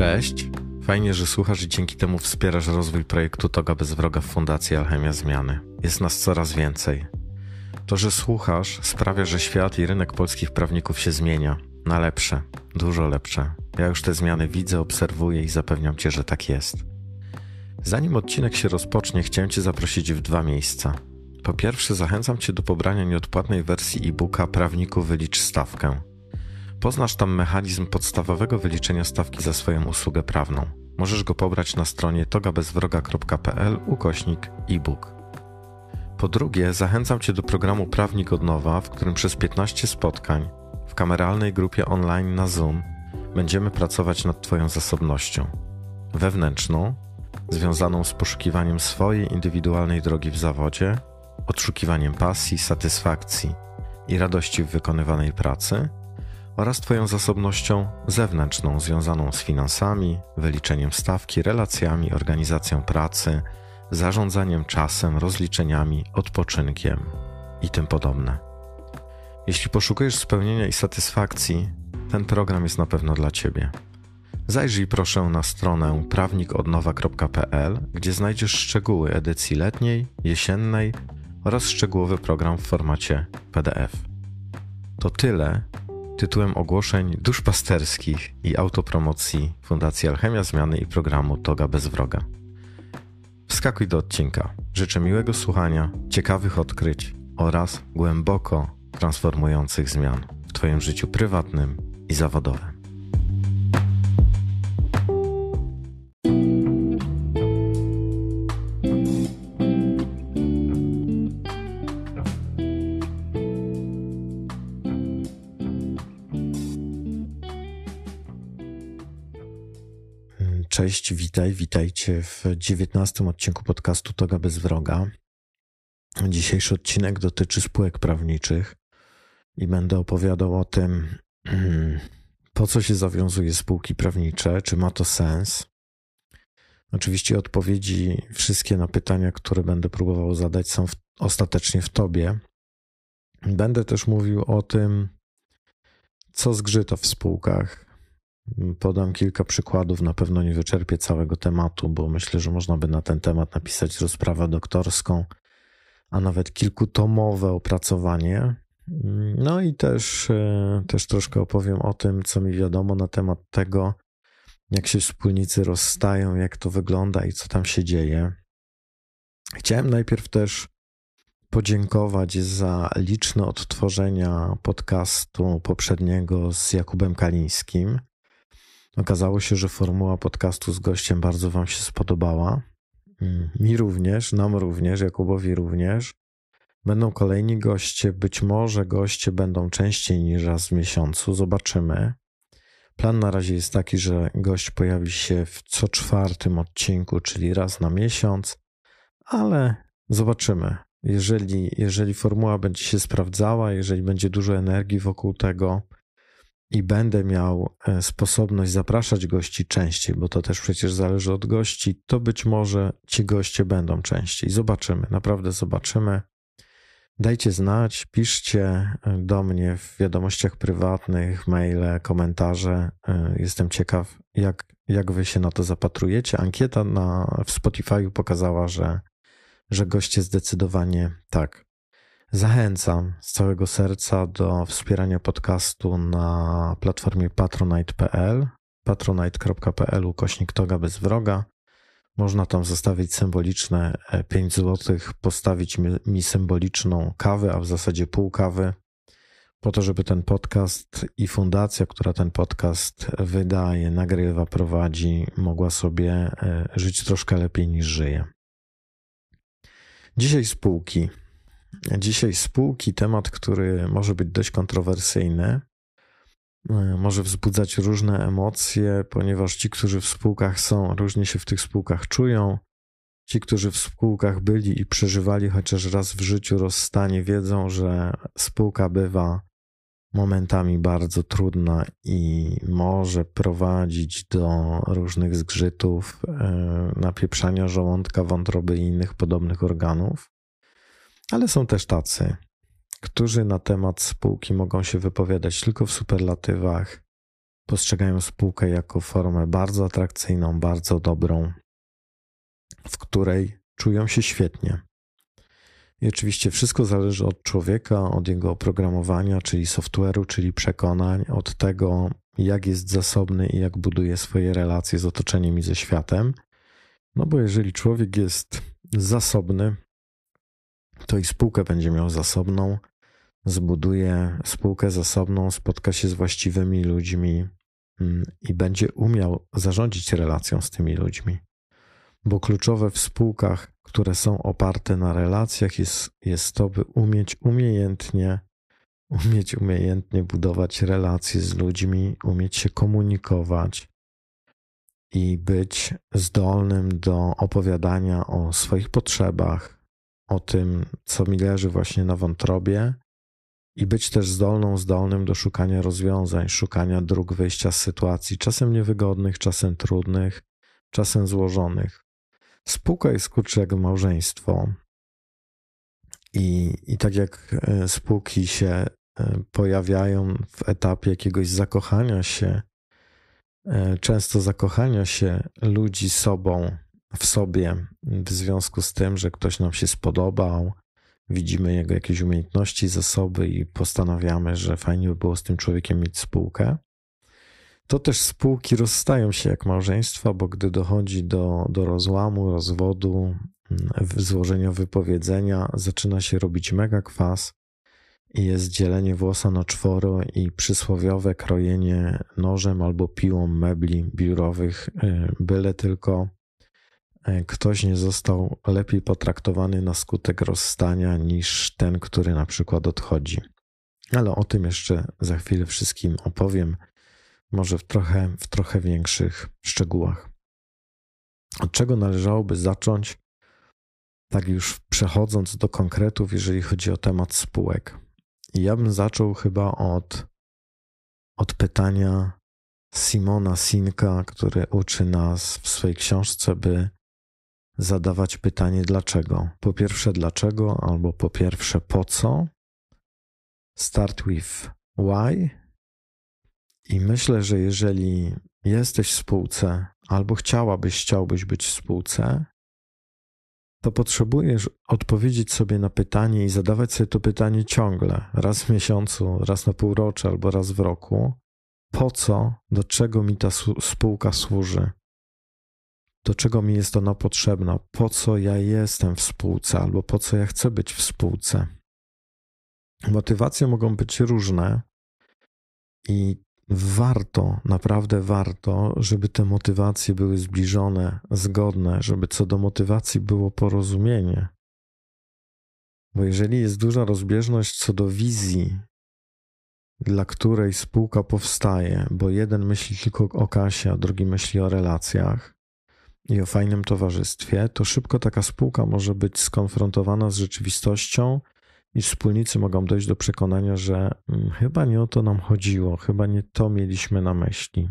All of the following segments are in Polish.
Cześć. Fajnie, że słuchasz i dzięki temu wspierasz rozwój projektu Toga bez wroga w Fundacji Alchemia Zmiany. Jest nas coraz więcej. To, że słuchasz, sprawia, że świat i rynek polskich prawników się zmienia. Na lepsze, dużo lepsze. Ja już te zmiany widzę, obserwuję i zapewniam Cię, że tak jest. Zanim odcinek się rozpocznie, chciałem Cię zaprosić w dwa miejsca. Po pierwsze, zachęcam Cię do pobrania nieodpłatnej wersji e-booka Prawniku Wylicz Stawkę. Poznasz tam mechanizm podstawowego wyliczenia stawki za swoją usługę prawną. Możesz go pobrać na stronie togabezwroga.pl ukośnik e-book. Po drugie, zachęcam Cię do programu Prawnik od Nowa, w którym przez 15 spotkań w kameralnej grupie online na Zoom będziemy pracować nad Twoją zasobnością wewnętrzną, związaną z poszukiwaniem swojej indywidualnej drogi w zawodzie, odszukiwaniem pasji, satysfakcji i radości w wykonywanej pracy oraz Twoją zasobnością zewnętrzną, związaną z finansami, wyliczeniem stawki, relacjami, organizacją pracy, zarządzaniem czasem, rozliczeniami, odpoczynkiem i tym podobne. Jeśli poszukujesz spełnienia i satysfakcji, ten program jest na pewno dla Ciebie. Zajrzyj proszę na stronę prawnikodnowa.pl, gdzie znajdziesz szczegóły edycji letniej, jesiennej oraz szczegółowy program w formacie PDF. To tyle tytułem ogłoszeń duszpasterskich i autopromocji Fundacji Alchemia Zmiany i programu Toga bez wroga. Wskakuj do odcinka. Życzę miłego słuchania, ciekawych odkryć oraz głęboko transformujących zmian w Twoim życiu prywatnym i zawodowym. Cześć, witaj, witajcie w dziewiętnastym odcinku podcastu Toga bez wroga. Dzisiejszy odcinek dotyczy spółek prawniczych i będę opowiadał o tym, po co się zawiązuje spółki prawnicze, czy ma to sens. Oczywiście odpowiedzi wszystkie na pytania, które będę próbował zadać, są w, ostatecznie w Tobie. Będę też mówił o tym, co zgrzyta w spółkach, Podam kilka przykładów, na pewno nie wyczerpię całego tematu, bo myślę, że można by na ten temat napisać rozprawę doktorską, a nawet kilkutomowe opracowanie. No i też, e, też troszkę opowiem o tym, co mi wiadomo na temat tego, jak się wspólnicy rozstają, jak to wygląda i co tam się dzieje. Chciałem najpierw też podziękować za liczne odtworzenia podcastu poprzedniego z Jakubem Kalińskim. Okazało się, że formuła podcastu z gościem bardzo Wam się spodobała. Mm, mi również, nam również, Jakubowi również. Będą kolejni goście, być może goście będą częściej niż raz w miesiącu, zobaczymy. Plan na razie jest taki, że gość pojawi się w co czwartym odcinku, czyli raz na miesiąc, ale zobaczymy. Jeżeli, jeżeli formuła będzie się sprawdzała, jeżeli będzie dużo energii wokół tego, i będę miał e, sposobność zapraszać gości częściej, bo to też przecież zależy od gości, to być może ci goście będą częściej. Zobaczymy, naprawdę zobaczymy. Dajcie znać, piszcie e, do mnie w wiadomościach prywatnych, maile, komentarze. E, jestem ciekaw, jak, jak wy się na to zapatrujecie. Ankieta na, w Spotify pokazała, że, że goście zdecydowanie tak. Zachęcam z całego serca do wspierania podcastu na platformie patronite.pl patronite.pl ukośnik toga bez wroga. Można tam zostawić symboliczne 5 e, zł, postawić mi symboliczną kawę, a w zasadzie pół kawy, po to, żeby ten podcast i fundacja, która ten podcast wydaje, nagrywa, prowadzi, mogła sobie e, żyć troszkę lepiej niż żyje. Dzisiaj spółki. Dzisiaj spółki, temat, który może być dość kontrowersyjny, e, może wzbudzać różne emocje, ponieważ ci, którzy w spółkach są, różnie się w tych spółkach czują. Ci, którzy w spółkach byli i przeżywali chociaż raz w życiu rozstanie, wiedzą, że spółka bywa momentami bardzo trudna i może prowadzić do różnych zgrzytów, e, napieprzania żołądka, wątroby i innych podobnych organów. Ale są też tacy, którzy na temat spółki mogą się wypowiadać tylko w superlatywach, postrzegają spółkę jako formę bardzo atrakcyjną, bardzo dobrą, w której czują się świetnie. I oczywiście wszystko zależy od człowieka, od jego oprogramowania, czyli software'u, czyli przekonań, od tego, jak jest zasobny i jak buduje swoje relacje z otoczeniem i ze światem. No bo jeżeli człowiek jest zasobny, to i spółkę będzie miał zasobną, zbuduje spółkę zasobną, spotka się z właściwymi ludźmi mm, i będzie umiał zarządzić relacją z tymi ludźmi. Bo kluczowe w spółkach, które są oparte na relacjach, jest, jest to, by umieć umiejętnie, umieć umiejętnie budować relacje z ludźmi, umieć się komunikować i być zdolnym do opowiadania o swoich potrzebach, o tym, co mi leży właśnie na wątrobie, i być też zdolną, zdolnym do szukania rozwiązań, szukania dróg wyjścia z sytuacji, czasem niewygodnych, czasem trudnych, czasem złożonych. Spółka jest kurczę jak małżeństwo. I, I tak jak e, spółki się e, pojawiają w etapie jakiegoś zakochania się, e, często zakochania się ludzi sobą, w sobie, w związku z tym, że ktoś nam się spodobał, widzimy jego jakieś umiejętności, zasoby i postanawiamy, że fajnie by było z tym człowiekiem mieć spółkę. To też spółki rozstają się jak małżeństwa, bo gdy dochodzi do, do rozłamu, rozwodu, złożenia wypowiedzenia, zaczyna się robić mega kwas i jest dzielenie włosa na czworo i przysłowiowe krojenie nożem albo piłą mebli biurowych, y, byle tylko ktoś nie został lepiej potraktowany na skutek rozstania niż ten, który na przykład odchodzi. Ale o tym jeszcze za chwilę wszystkim opowiem, może w trochę, w trochę większych szczegółach. Od czego należałoby zacząć, tak już przechodząc do konkretów, jeżeli chodzi o temat spółek? I ja bym zaczął chyba od, od pytania Simona Sinka, który uczy nas w swojej książce, by zadawać pytanie dlaczego. Po pierwsze dlaczego, albo po pierwsze po co. Start with why. I myślę, że jeżeli jesteś w spółce, albo chciałabyś, chciałbyś być w spółce, to potrzebujesz odpowiedzieć sobie na pytanie i zadawać sobie to pytanie ciągle, raz w miesiącu, raz na półrocze albo raz w roku. Po co, do czego mi ta spółka służy? Do czego mi jest ona potrzebna, po co ja jestem w spółce albo po co ja chcę być w spółce. Motywacje mogą być różne i warto, naprawdę warto, żeby te motywacje były zbliżone, zgodne, żeby co do motywacji było porozumienie. Bo jeżeli jest duża rozbieżność co do wizji, dla której spółka powstaje, bo jeden myśli tylko o kasie, a drugi myśli o relacjach, i o fajnym towarzystwie, to szybko taka spółka może być skonfrontowana z rzeczywistością i wspólnicy mogą dojść do przekonania, że hmm, chyba nie o to nam chodziło, chyba nie to mieliśmy na myśli.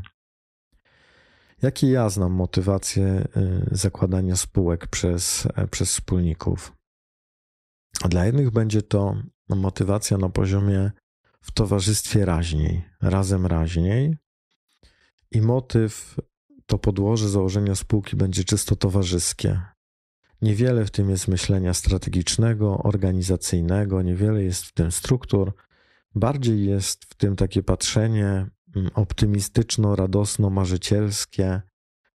Jakie ja znam motywacje y, zakładania spółek przez, e, przez wspólników? Dla jednych będzie to motywacja na poziomie w towarzystwie raźniej, razem raźniej. I motyw to podłoże założenia spółki będzie czysto towarzyskie. Niewiele w tym jest myślenia strategicznego, organizacyjnego, niewiele jest w tym struktur, bardziej jest w tym takie patrzenie mm, optymistyczno-radosno-marzycielskie,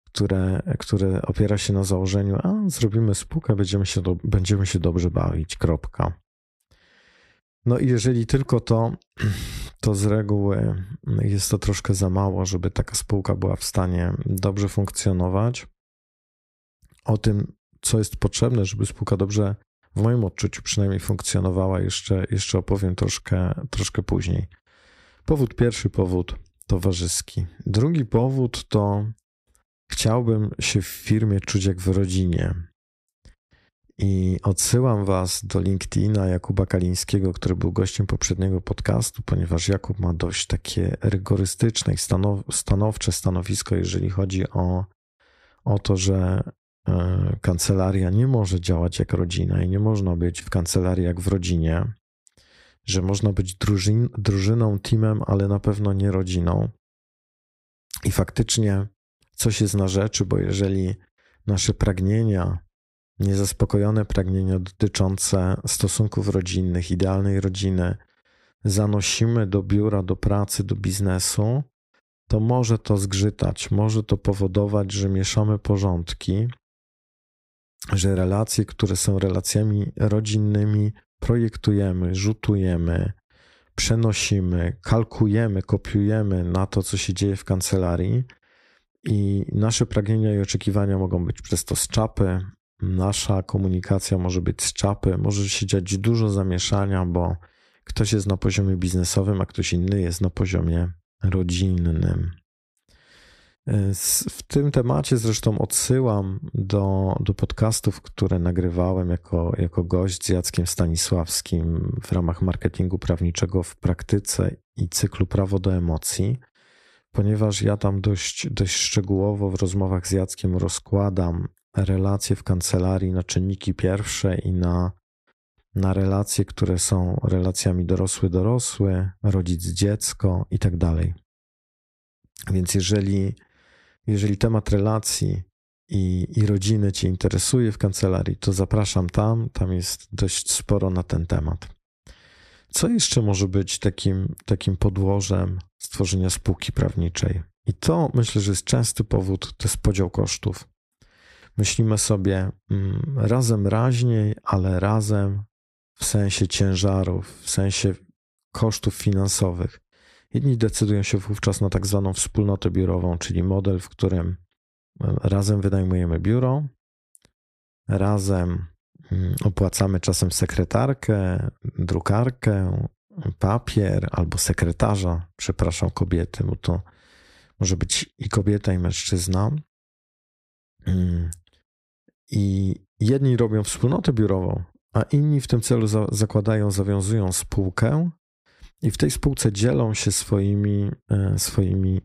które, które opiera się na założeniu, a zrobimy spółkę, będziemy się, do, będziemy się dobrze bawić, kropka. No i jeżeli tylko to, to z reguły jest to troszkę za mało, żeby taka spółka była w stanie dobrze funkcjonować. O tym, co jest potrzebne, żeby spółka dobrze, w moim odczuciu przynajmniej funkcjonowała, jeszcze, jeszcze opowiem troszkę, troszkę później. Powód pierwszy, powód towarzyski. Drugi powód to chciałbym się w firmie czuć jak w rodzinie. I odsyłam Was do LinkedIna Jakuba Kalińskiego, który był gościem poprzedniego podcastu, ponieważ Jakub ma dość takie rygorystyczne i stanow stanowcze stanowisko, jeżeli chodzi o, o to, że e, kancelaria nie może działać jak rodzina i nie można być w kancelarii jak w rodzinie, że można być drużyn, drużyną, teamem, ale na pewno nie rodziną. I faktycznie coś jest na rzeczy, bo jeżeli nasze pragnienia, niezaspokojone pragnienia dotyczące stosunków rodzinnych, idealnej rodziny, zanosimy do biura, do pracy, do biznesu, to może to zgrzytać, może to powodować, że mieszamy porządki, że relacje, które są relacjami rodzinnymi, projektujemy, rzutujemy, przenosimy, kalkujemy, kopiujemy na to, co się dzieje w kancelarii, i nasze pragnienia i oczekiwania mogą być przez to z czapy. Nasza komunikacja może być z czapy, może się dziać dużo zamieszania, bo ktoś jest na poziomie biznesowym, a ktoś inny jest na poziomie rodzinnym. W tym temacie zresztą odsyłam do, do podcastów, które nagrywałem jako, jako gość z Jackiem Stanisławskim w ramach marketingu prawniczego w praktyce i cyklu Prawo do emocji, ponieważ ja tam dość, dość szczegółowo w rozmowach z Jackiem rozkładam relacje w kancelarii na czynniki pierwsze i na, na relacje, które są relacjami dorosły-dorosły, rodzic-dziecko i tak dalej. Więc jeżeli jeżeli temat relacji i, i rodziny Cię interesuje w kancelarii, to zapraszam tam. Tam jest dość sporo na ten temat. Co jeszcze może być takim, takim podłożem stworzenia spółki prawniczej? I to myślę, że jest częsty powód, to jest podział kosztów. Myślimy sobie mm, razem raźniej, ale razem w sensie ciężarów, w sensie kosztów finansowych. Jedni decydują się wówczas na tak zwaną wspólnotę biurową, czyli model, w którym razem wynajmujemy biuro, razem mm, opłacamy czasem sekretarkę, drukarkę, papier albo sekretarza, przepraszam, kobiety, bo to może być i kobieta, i mężczyzna. I jedni robią wspólnotę biurową, a inni w tym celu zakładają, zawiązują spółkę i w tej spółce dzielą się swoimi, e, swoimi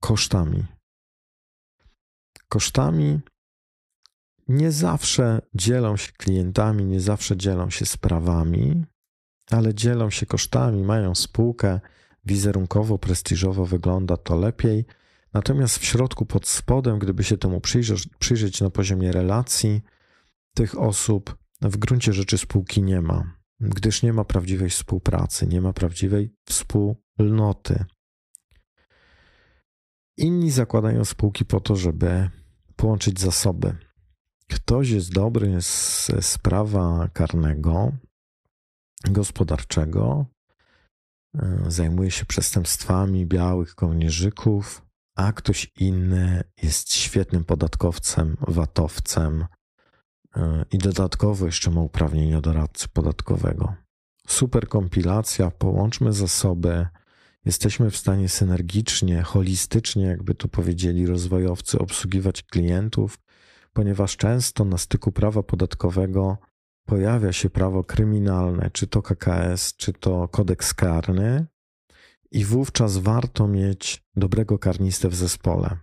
kosztami. Kosztami nie zawsze dzielą się klientami, nie zawsze dzielą się sprawami, ale dzielą się kosztami, mają spółkę, wizerunkowo, prestiżowo wygląda to lepiej. Natomiast w środku, pod spodem, gdyby się temu przyjrzeć, przyjrzeć na poziomie relacji, tych osób w gruncie rzeczy spółki nie ma gdyż nie ma prawdziwej współpracy, nie ma prawdziwej wspólnoty. Inni zakładają spółki po to, żeby połączyć zasoby. Ktoś jest dobry z prawa karnego, gospodarczego, e, zajmuje się przestępstwami białych kołnierzyków, a ktoś inny jest świetnym podatkowcem, watowcem, i dodatkowo jeszcze ma uprawnienia doradcy podatkowego. Super kompilacja, połączmy zasoby. Jesteśmy w stanie synergicznie, holistycznie, jakby tu powiedzieli rozwojowcy, obsługiwać klientów, ponieważ często na styku prawa podatkowego pojawia się prawo kryminalne, czy to KKS, czy to kodeks karny, i wówczas warto mieć dobrego karnistę w zespole.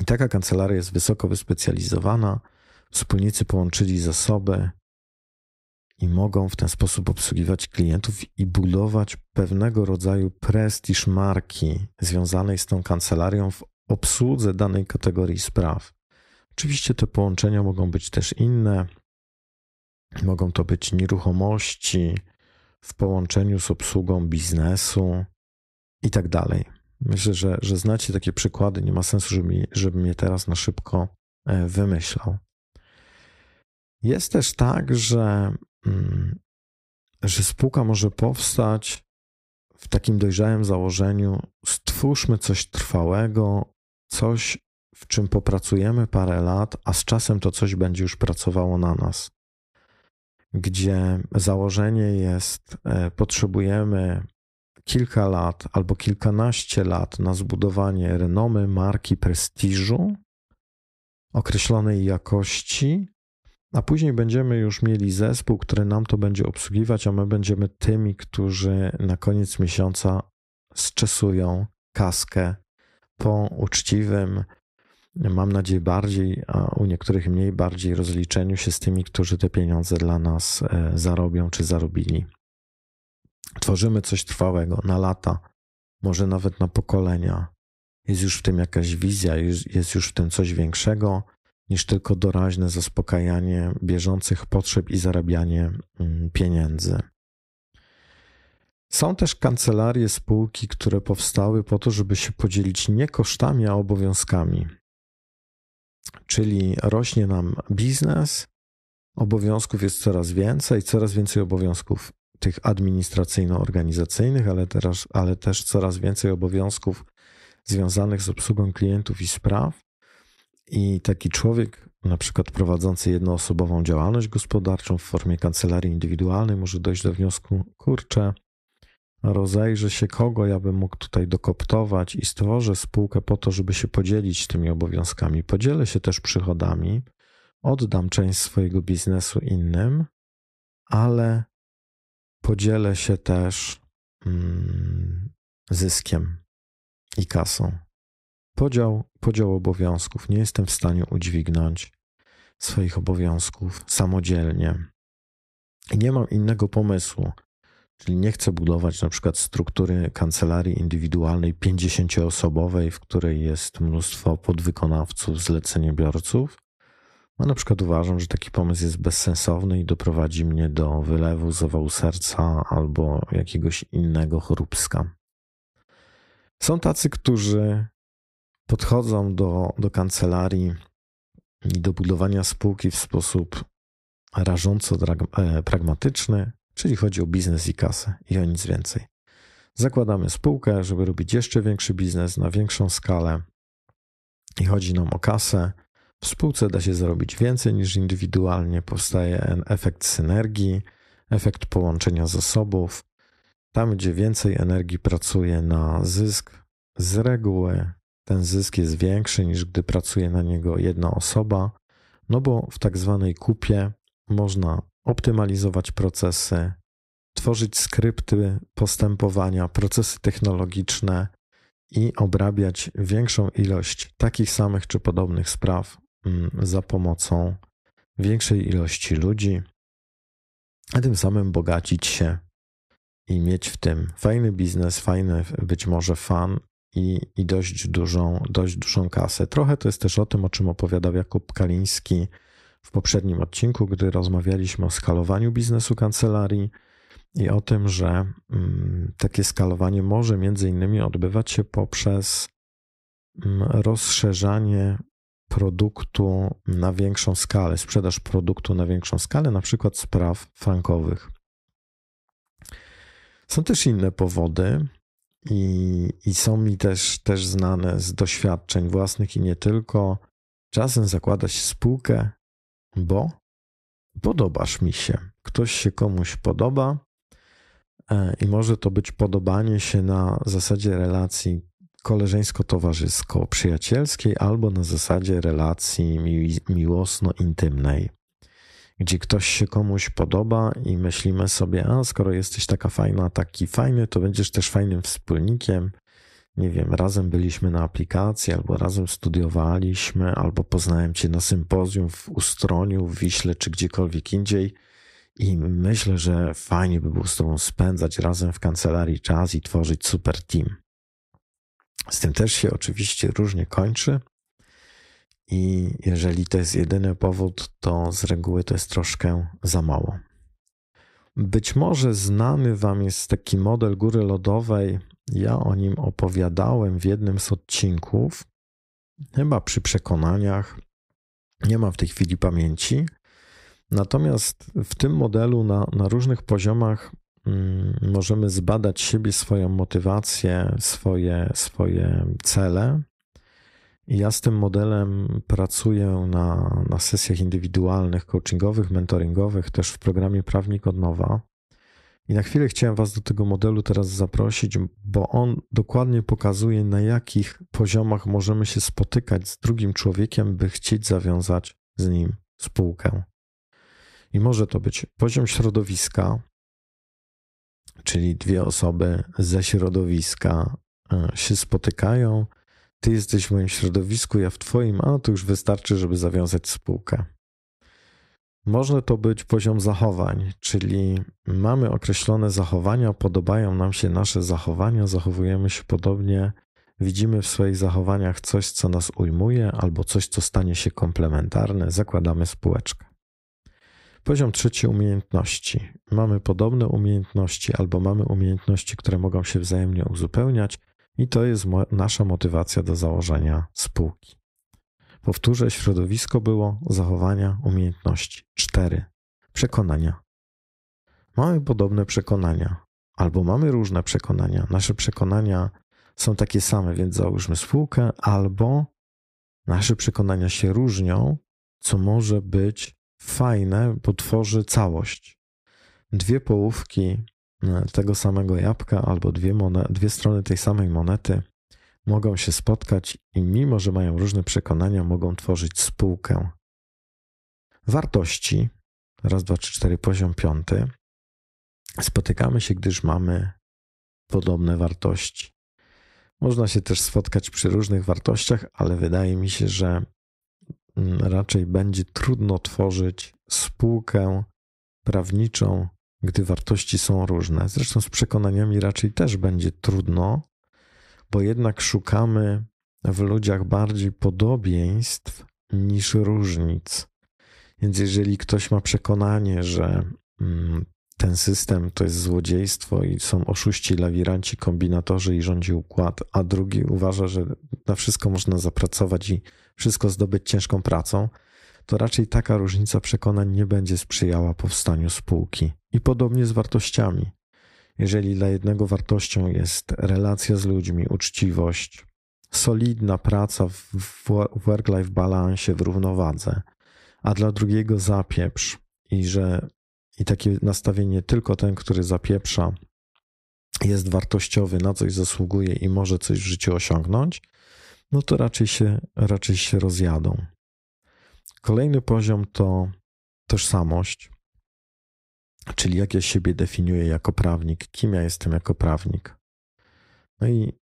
I taka kancelaria jest wysoko wyspecjalizowana Wspólnicy połączyli zasoby i mogą w ten sposób obsługiwać klientów i budować pewnego rodzaju prestiż marki związanej z tą kancelarią w obsłudze danej kategorii spraw. Oczywiście te połączenia mogą być też inne. Mogą to być nieruchomości w połączeniu z obsługą biznesu i tak dalej. Myślę, że, że znacie takie przykłady. Nie ma sensu, żeby, żebym je teraz na szybko e, wymyślał. Jest też tak, że, mm, że spółka może powstać w takim dojrzałym założeniu: stwórzmy coś trwałego, coś, w czym popracujemy parę lat, a z czasem to coś będzie już pracowało na nas. Gdzie założenie jest, e, potrzebujemy kilka lat albo kilkanaście lat na zbudowanie renomy, marki, prestiżu, określonej jakości, a później będziemy już mieli zespół, który nam to będzie obsługiwać, a my będziemy tymi, którzy na koniec miesiąca zczesują kaskę po uczciwym, mam nadzieję bardziej, a u niektórych mniej bardziej rozliczeniu się z tymi, którzy te pieniądze dla nas e, zarobią czy zarobili. Tworzymy coś trwałego na lata, może nawet na pokolenia. jest już w tym jakaś wizja, jest już w tym coś większego niż tylko doraźne zaspokajanie bieżących potrzeb i zarabianie mm, pieniędzy. Są też kancelarie, spółki, które powstały po to, żeby się podzielić nie kosztami, a obowiązkami. Czyli rośnie nam biznes, obowiązków jest coraz więcej, coraz więcej obowiązków tych administracyjno-organizacyjnych, ale, teraz, ale też coraz więcej obowiązków związanych z obsługą klientów i spraw. I taki człowiek, na przykład prowadzący jednoosobową działalność gospodarczą w formie kancelarii indywidualnej, może dojść do wniosku: kurczę, rozejrzę się, kogo ja bym mógł tutaj dokoptować i stworzę spółkę po to, żeby się podzielić tymi obowiązkami. Podzielę się też przychodami, oddam część swojego biznesu innym, ale podzielę się też mm, zyskiem i kasą. Podział, podział obowiązków. Nie jestem w stanie udźwignąć swoich obowiązków samodzielnie. I nie mam innego pomysłu. Czyli nie chcę budować na przykład struktury kancelarii indywidualnej 50-osobowej, w której jest mnóstwo podwykonawców, zleceniobiorców. A na przykład uważam, że taki pomysł jest bezsensowny i doprowadzi mnie do wylewu, zawału serca albo jakiegoś innego choróbska. Są tacy, którzy podchodzą do, do kancelarii i do budowania spółki w sposób rażąco e, pragmatyczny, czyli chodzi o biznes i kasę i o nic więcej. Zakładamy spółkę, żeby robić jeszcze większy biznes na większą skalę i chodzi nam o kasę. W spółce da się zarobić więcej niż indywidualnie, powstaje efekt synergii, efekt połączenia zasobów. Tam, gdzie więcej energii pracuje na zysk, z reguły ten zysk jest większy niż gdy pracuje na niego jedna osoba, no bo w tak zwanej kupie można optymalizować procesy, tworzyć skrypty postępowania, procesy technologiczne i obrabiać większą ilość takich samych czy podobnych spraw mm, za pomocą większej ilości ludzi, a tym samym bogacić się i mieć w tym fajny biznes, fajny być może fan i, i dość, dużą, dość dużą kasę. Trochę to jest też o tym, o czym opowiadał Jakub Kaliński w poprzednim odcinku, gdy rozmawialiśmy o skalowaniu biznesu kancelarii i o tym, że mm, takie skalowanie może między innymi odbywać się poprzez mm, rozszerzanie produktu na większą skalę, sprzedaż produktu na większą skalę, na przykład spraw frankowych. Są też inne powody, i, i są mi też, też znane z doświadczeń własnych i nie tylko. Czasem zakłada się spółkę, bo podobasz mi się. Ktoś się komuś podoba e, i może to być podobanie się na zasadzie relacji koleżeńsko-towarzysko-przyjacielskiej albo na zasadzie relacji miłosno-intymnej gdzie ktoś się komuś podoba i myślimy sobie, a skoro jesteś taka fajna, taki fajny, to będziesz też fajnym wspólnikiem. Nie wiem, razem byliśmy na aplikacji, albo razem studiowaliśmy, albo poznałem cię na sympozjum w Ustroniu, w Wiśle, czy gdziekolwiek indziej. I myślę, że fajnie by było z tobą spędzać razem w kancelarii czas i tworzyć super team. Z tym też się oczywiście różnie kończy, i jeżeli to jest jedyny powód, to z reguły to jest troszkę za mało. Być może znany Wam jest taki model góry lodowej. Ja o nim opowiadałem w jednym z odcinków, chyba przy przekonaniach. Nie mam w tej chwili pamięci. Natomiast w tym modelu na, na różnych poziomach mm, możemy zbadać siebie, swoją motywację, swoje, swoje cele ja z tym modelem pracuję na, na sesjach indywidualnych, coachingowych, mentoringowych, też w programie Prawnik od Nowa. I na chwilę chciałem Was do tego modelu teraz zaprosić, bo on dokładnie pokazuje, na jakich poziomach możemy się spotykać z drugim człowiekiem, by chcieć zawiązać z nim spółkę. I może to być poziom środowiska, czyli dwie osoby ze środowiska e, się spotykają ty jesteś w moim środowisku, ja w twoim, a to już wystarczy, żeby zawiązać spółkę. Może to być poziom zachowań, czyli mamy określone zachowania, podobają nam się nasze zachowania, zachowujemy się podobnie widzimy w swoich zachowaniach coś, co nas ujmuje, albo coś, co stanie się komplementarne, zakładamy spółeczkę. Poziom trzeci umiejętności. Mamy podobne umiejętności, albo mamy umiejętności, które mogą się wzajemnie uzupełniać, i to jest nasza motywacja do założenia spółki. Powtórzę, środowisko było zachowania umiejętności. Cztery. Przekonania. Mamy podobne przekonania, albo mamy różne przekonania. Nasze przekonania są takie same, więc załóżmy spółkę, albo nasze przekonania się różnią, co może być fajne, bo tworzy całość. Dwie połówki e, tego samego jabłka albo dwie, dwie strony tej samej monety mogą się spotkać i mimo, że mają różne przekonania, mogą tworzyć spółkę. Wartości, raz, dwa, trzy, cztery, poziom piąty. Spotykamy się, gdyż mamy podobne wartości. Można się też spotkać przy różnych wartościach, ale wydaje mi się, że mm, raczej będzie trudno tworzyć spółkę prawniczą, gdy wartości są różne. Zresztą z przekonaniami raczej też będzie trudno, bo jednak szukamy w ludziach bardziej podobieństw niż różnic. Więc jeżeli ktoś ma przekonanie, że mm, ten system to jest złodziejstwo i są oszuści, lawiranci, kombinatorzy i rządzi układ, a drugi uważa, że na wszystko można zapracować i wszystko zdobyć ciężką pracą, to raczej taka różnica przekonań nie będzie sprzyjała powstaniu spółki. I podobnie z wartościami. Jeżeli dla jednego wartością jest relacja z ludźmi, uczciwość, solidna praca w work-life balance, w równowadze, a dla drugiego zapieprz i że i takie nastawienie tylko ten, który zapieprza, jest wartościowy, na coś zasługuje i może coś w życiu osiągnąć, no to raczej się, raczej się rozjadą. Kolejny poziom to tożsamość, czyli jak ja siebie definiuję jako prawnik, kim ja jestem jako prawnik. No i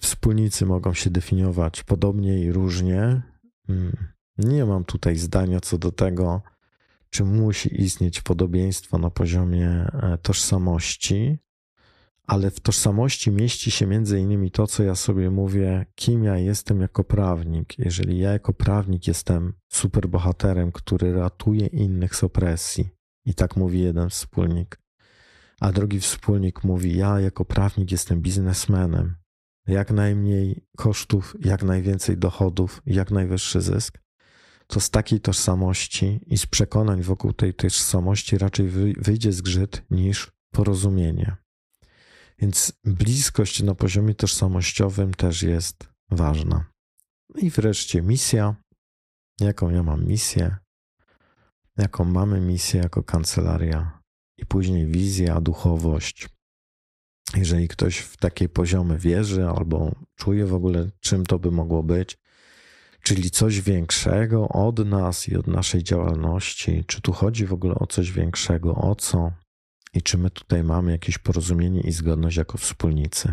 wspólnicy mogą się definiować podobnie i różnie. Mm, nie mam tutaj zdania co do tego, czy musi istnieć podobieństwo na poziomie e, tożsamości, ale w tożsamości mieści się między innymi to, co ja sobie mówię, kim ja jestem jako prawnik. Jeżeli ja jako prawnik jestem superbohaterem, który ratuje innych z opresji, i tak mówi jeden wspólnik, a drugi wspólnik mówi, ja jako prawnik jestem biznesmenem, jak najmniej kosztów, jak najwięcej dochodów, jak najwyższy zysk, to z takiej tożsamości i z przekonań wokół tej tożsamości raczej wyjdzie zgrzyt niż porozumienie. Więc bliskość na poziomie tożsamościowym też jest ważna. I wreszcie misja. Jaką ja mam misję? Jaką mamy misję jako kancelaria? I później wizja, duchowość. Jeżeli ktoś w takie poziomy wierzy albo czuje w ogóle, czym to by mogło być, czyli coś większego od nas i od naszej działalności. Czy tu chodzi w ogóle o coś większego? O co? I czy my tutaj mamy jakieś porozumienie i zgodność jako wspólnicy?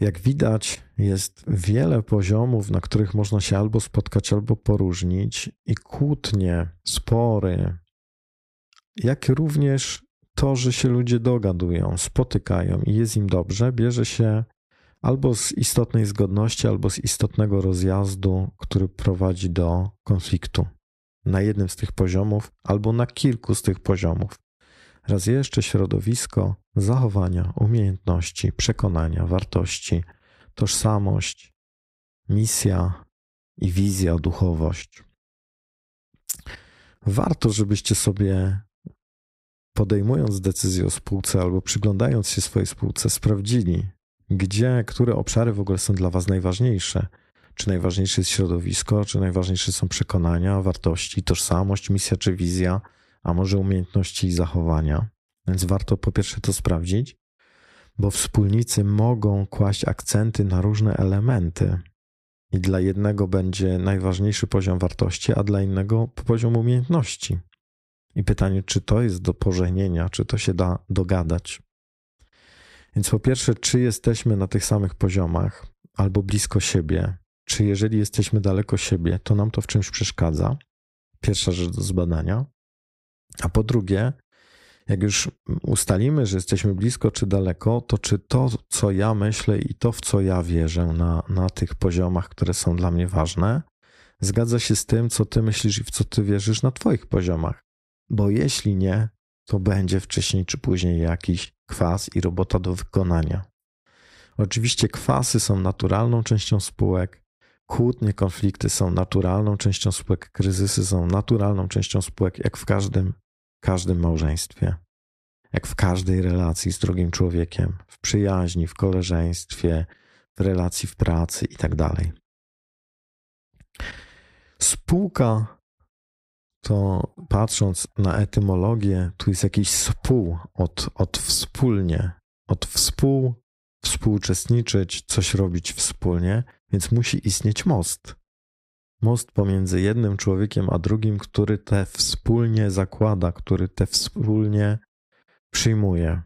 Jak widać, jest wiele poziomów, na których można się albo spotkać, albo poróżnić, i kłótnie, spory, jak również to, że się ludzie dogadują, spotykają i jest im dobrze, bierze się albo z istotnej zgodności, albo z istotnego rozjazdu, który prowadzi do konfliktu na jednym z tych poziomów, albo na kilku z tych poziomów. Raz jeszcze środowisko, zachowania, umiejętności, przekonania, wartości, tożsamość, misja i wizja, duchowość. Warto, żebyście sobie podejmując decyzję o spółce albo przyglądając się swojej spółce, sprawdzili, gdzie, które obszary w ogóle są dla Was najważniejsze. Czy najważniejsze jest środowisko, czy najważniejsze są przekonania, wartości, tożsamość, misja czy wizja, a może umiejętności i zachowania. Więc warto po pierwsze to sprawdzić, bo wspólnicy mogą kłaść akcenty na różne elementy. I dla jednego będzie najważniejszy poziom wartości, a dla innego poziom umiejętności. I pytanie, czy to jest do pożenienia, czy to się da dogadać. Więc po pierwsze, czy jesteśmy na tych samych poziomach albo blisko siebie, czy jeżeli jesteśmy daleko siebie, to nam to w czymś przeszkadza. Pierwsza rzecz do zbadania. A po drugie, Jak już ustalimy, że jesteśmy blisko czy daleko, to czy to, co ja myślę i to, w co ja wierzę na, na tych poziomach, które są dla mnie ważne, zgadza się z tym, co ty myślisz i w co ty wierzysz na twoich poziomach. Bo jeśli nie, to będzie wcześniej czy później jakiś kwas i robota do wykonania. Oczywiście kwasy są naturalną częścią spółek, kłótnie, konflikty są naturalną częścią spółek, kryzysy są naturalną częścią spółek, jak w każdym, każdym małżeństwie, jak w każdej relacji z drugim człowiekiem, w przyjaźni, w koleżeństwie, w relacji w pracy itd. Tak Spółka to patrząc na etymologię, tu jest jakiś spół od, od wspólnie, od współ, współuczestniczyć, coś robić wspólnie, więc musi istnieć most. Most pomiędzy jednym człowiekiem a drugim, który te wspólnie zakłada, który te wspólnie przyjmuje.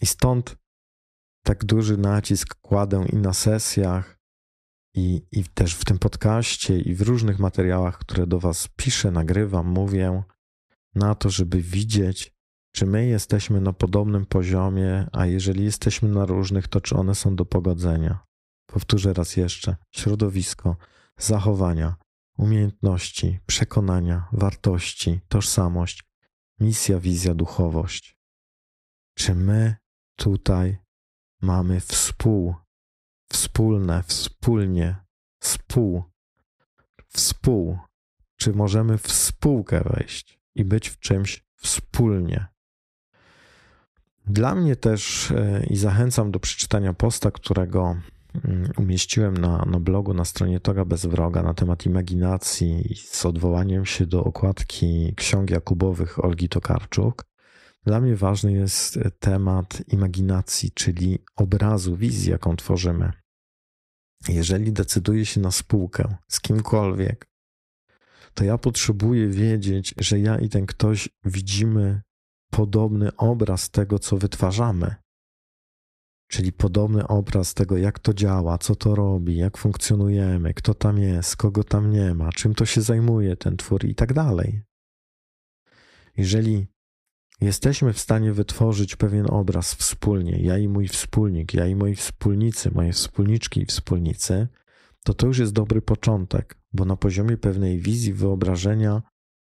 I stąd tak duży nacisk kładę i na sesjach, i, I też w tym podcaście i w różnych materiałach, które do Was piszę, nagrywam, mówię na to, żeby widzieć, czy my jesteśmy na podobnym poziomie, a jeżeli jesteśmy na różnych, to czy one są do pogodzenia. Powtórzę raz jeszcze: środowisko, zachowania, umiejętności, przekonania, wartości, tożsamość, misja, wizja, duchowość. Czy my tutaj mamy współ wspólne, wspólnie, spół, współ. Czy możemy w spółkę wejść i być w czymś wspólnie? Dla mnie też e, i zachęcam do przeczytania posta, którego umieściłem na, na blogu na stronie Toga Bez Wroga na temat imaginacji z odwołaniem się do okładki ksiąg Jakubowych Olgi Tokarczuk. Dla mnie ważny jest temat imaginacji, czyli obrazu, wizji, jaką tworzymy. Jeżeli decyduję się na spółkę z kimkolwiek, to ja potrzebuję wiedzieć, że ja i ten ktoś widzimy podobny obraz tego, co wytwarzamy. Czyli podobny obraz tego, jak to działa, co to robi, jak funkcjonujemy, kto tam jest, kogo tam nie ma, czym to się zajmuje ten twór i tak dalej. Jeżeli jesteśmy w stanie wytworzyć pewien obraz wspólnie, ja i mój wspólnik, ja i moi wspólnicy, moje wspólniczki i wspólnicy, to to już jest dobry początek, bo na poziomie pewnej wizji, wyobrażenia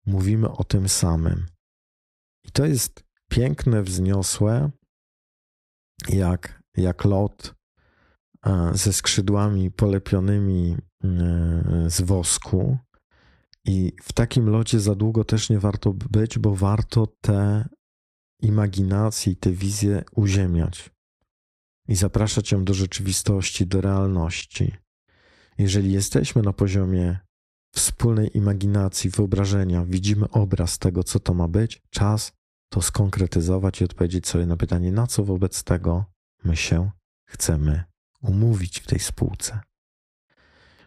mówimy o tym samym. I to jest piękne, wzniosłe, jak, jak lot e, ze skrzydłami polepionymi e, z wosku, i w takim locie za długo też nie warto być, bo warto te imaginacje i te wizje uziemiać i zapraszać ją do rzeczywistości, do realności. Jeżeli jesteśmy na poziomie wspólnej imaginacji, wyobrażenia, widzimy obraz tego, co to ma być, czas to skonkretyzować i odpowiedzieć sobie na pytanie, na co wobec tego my się chcemy umówić w tej spółce.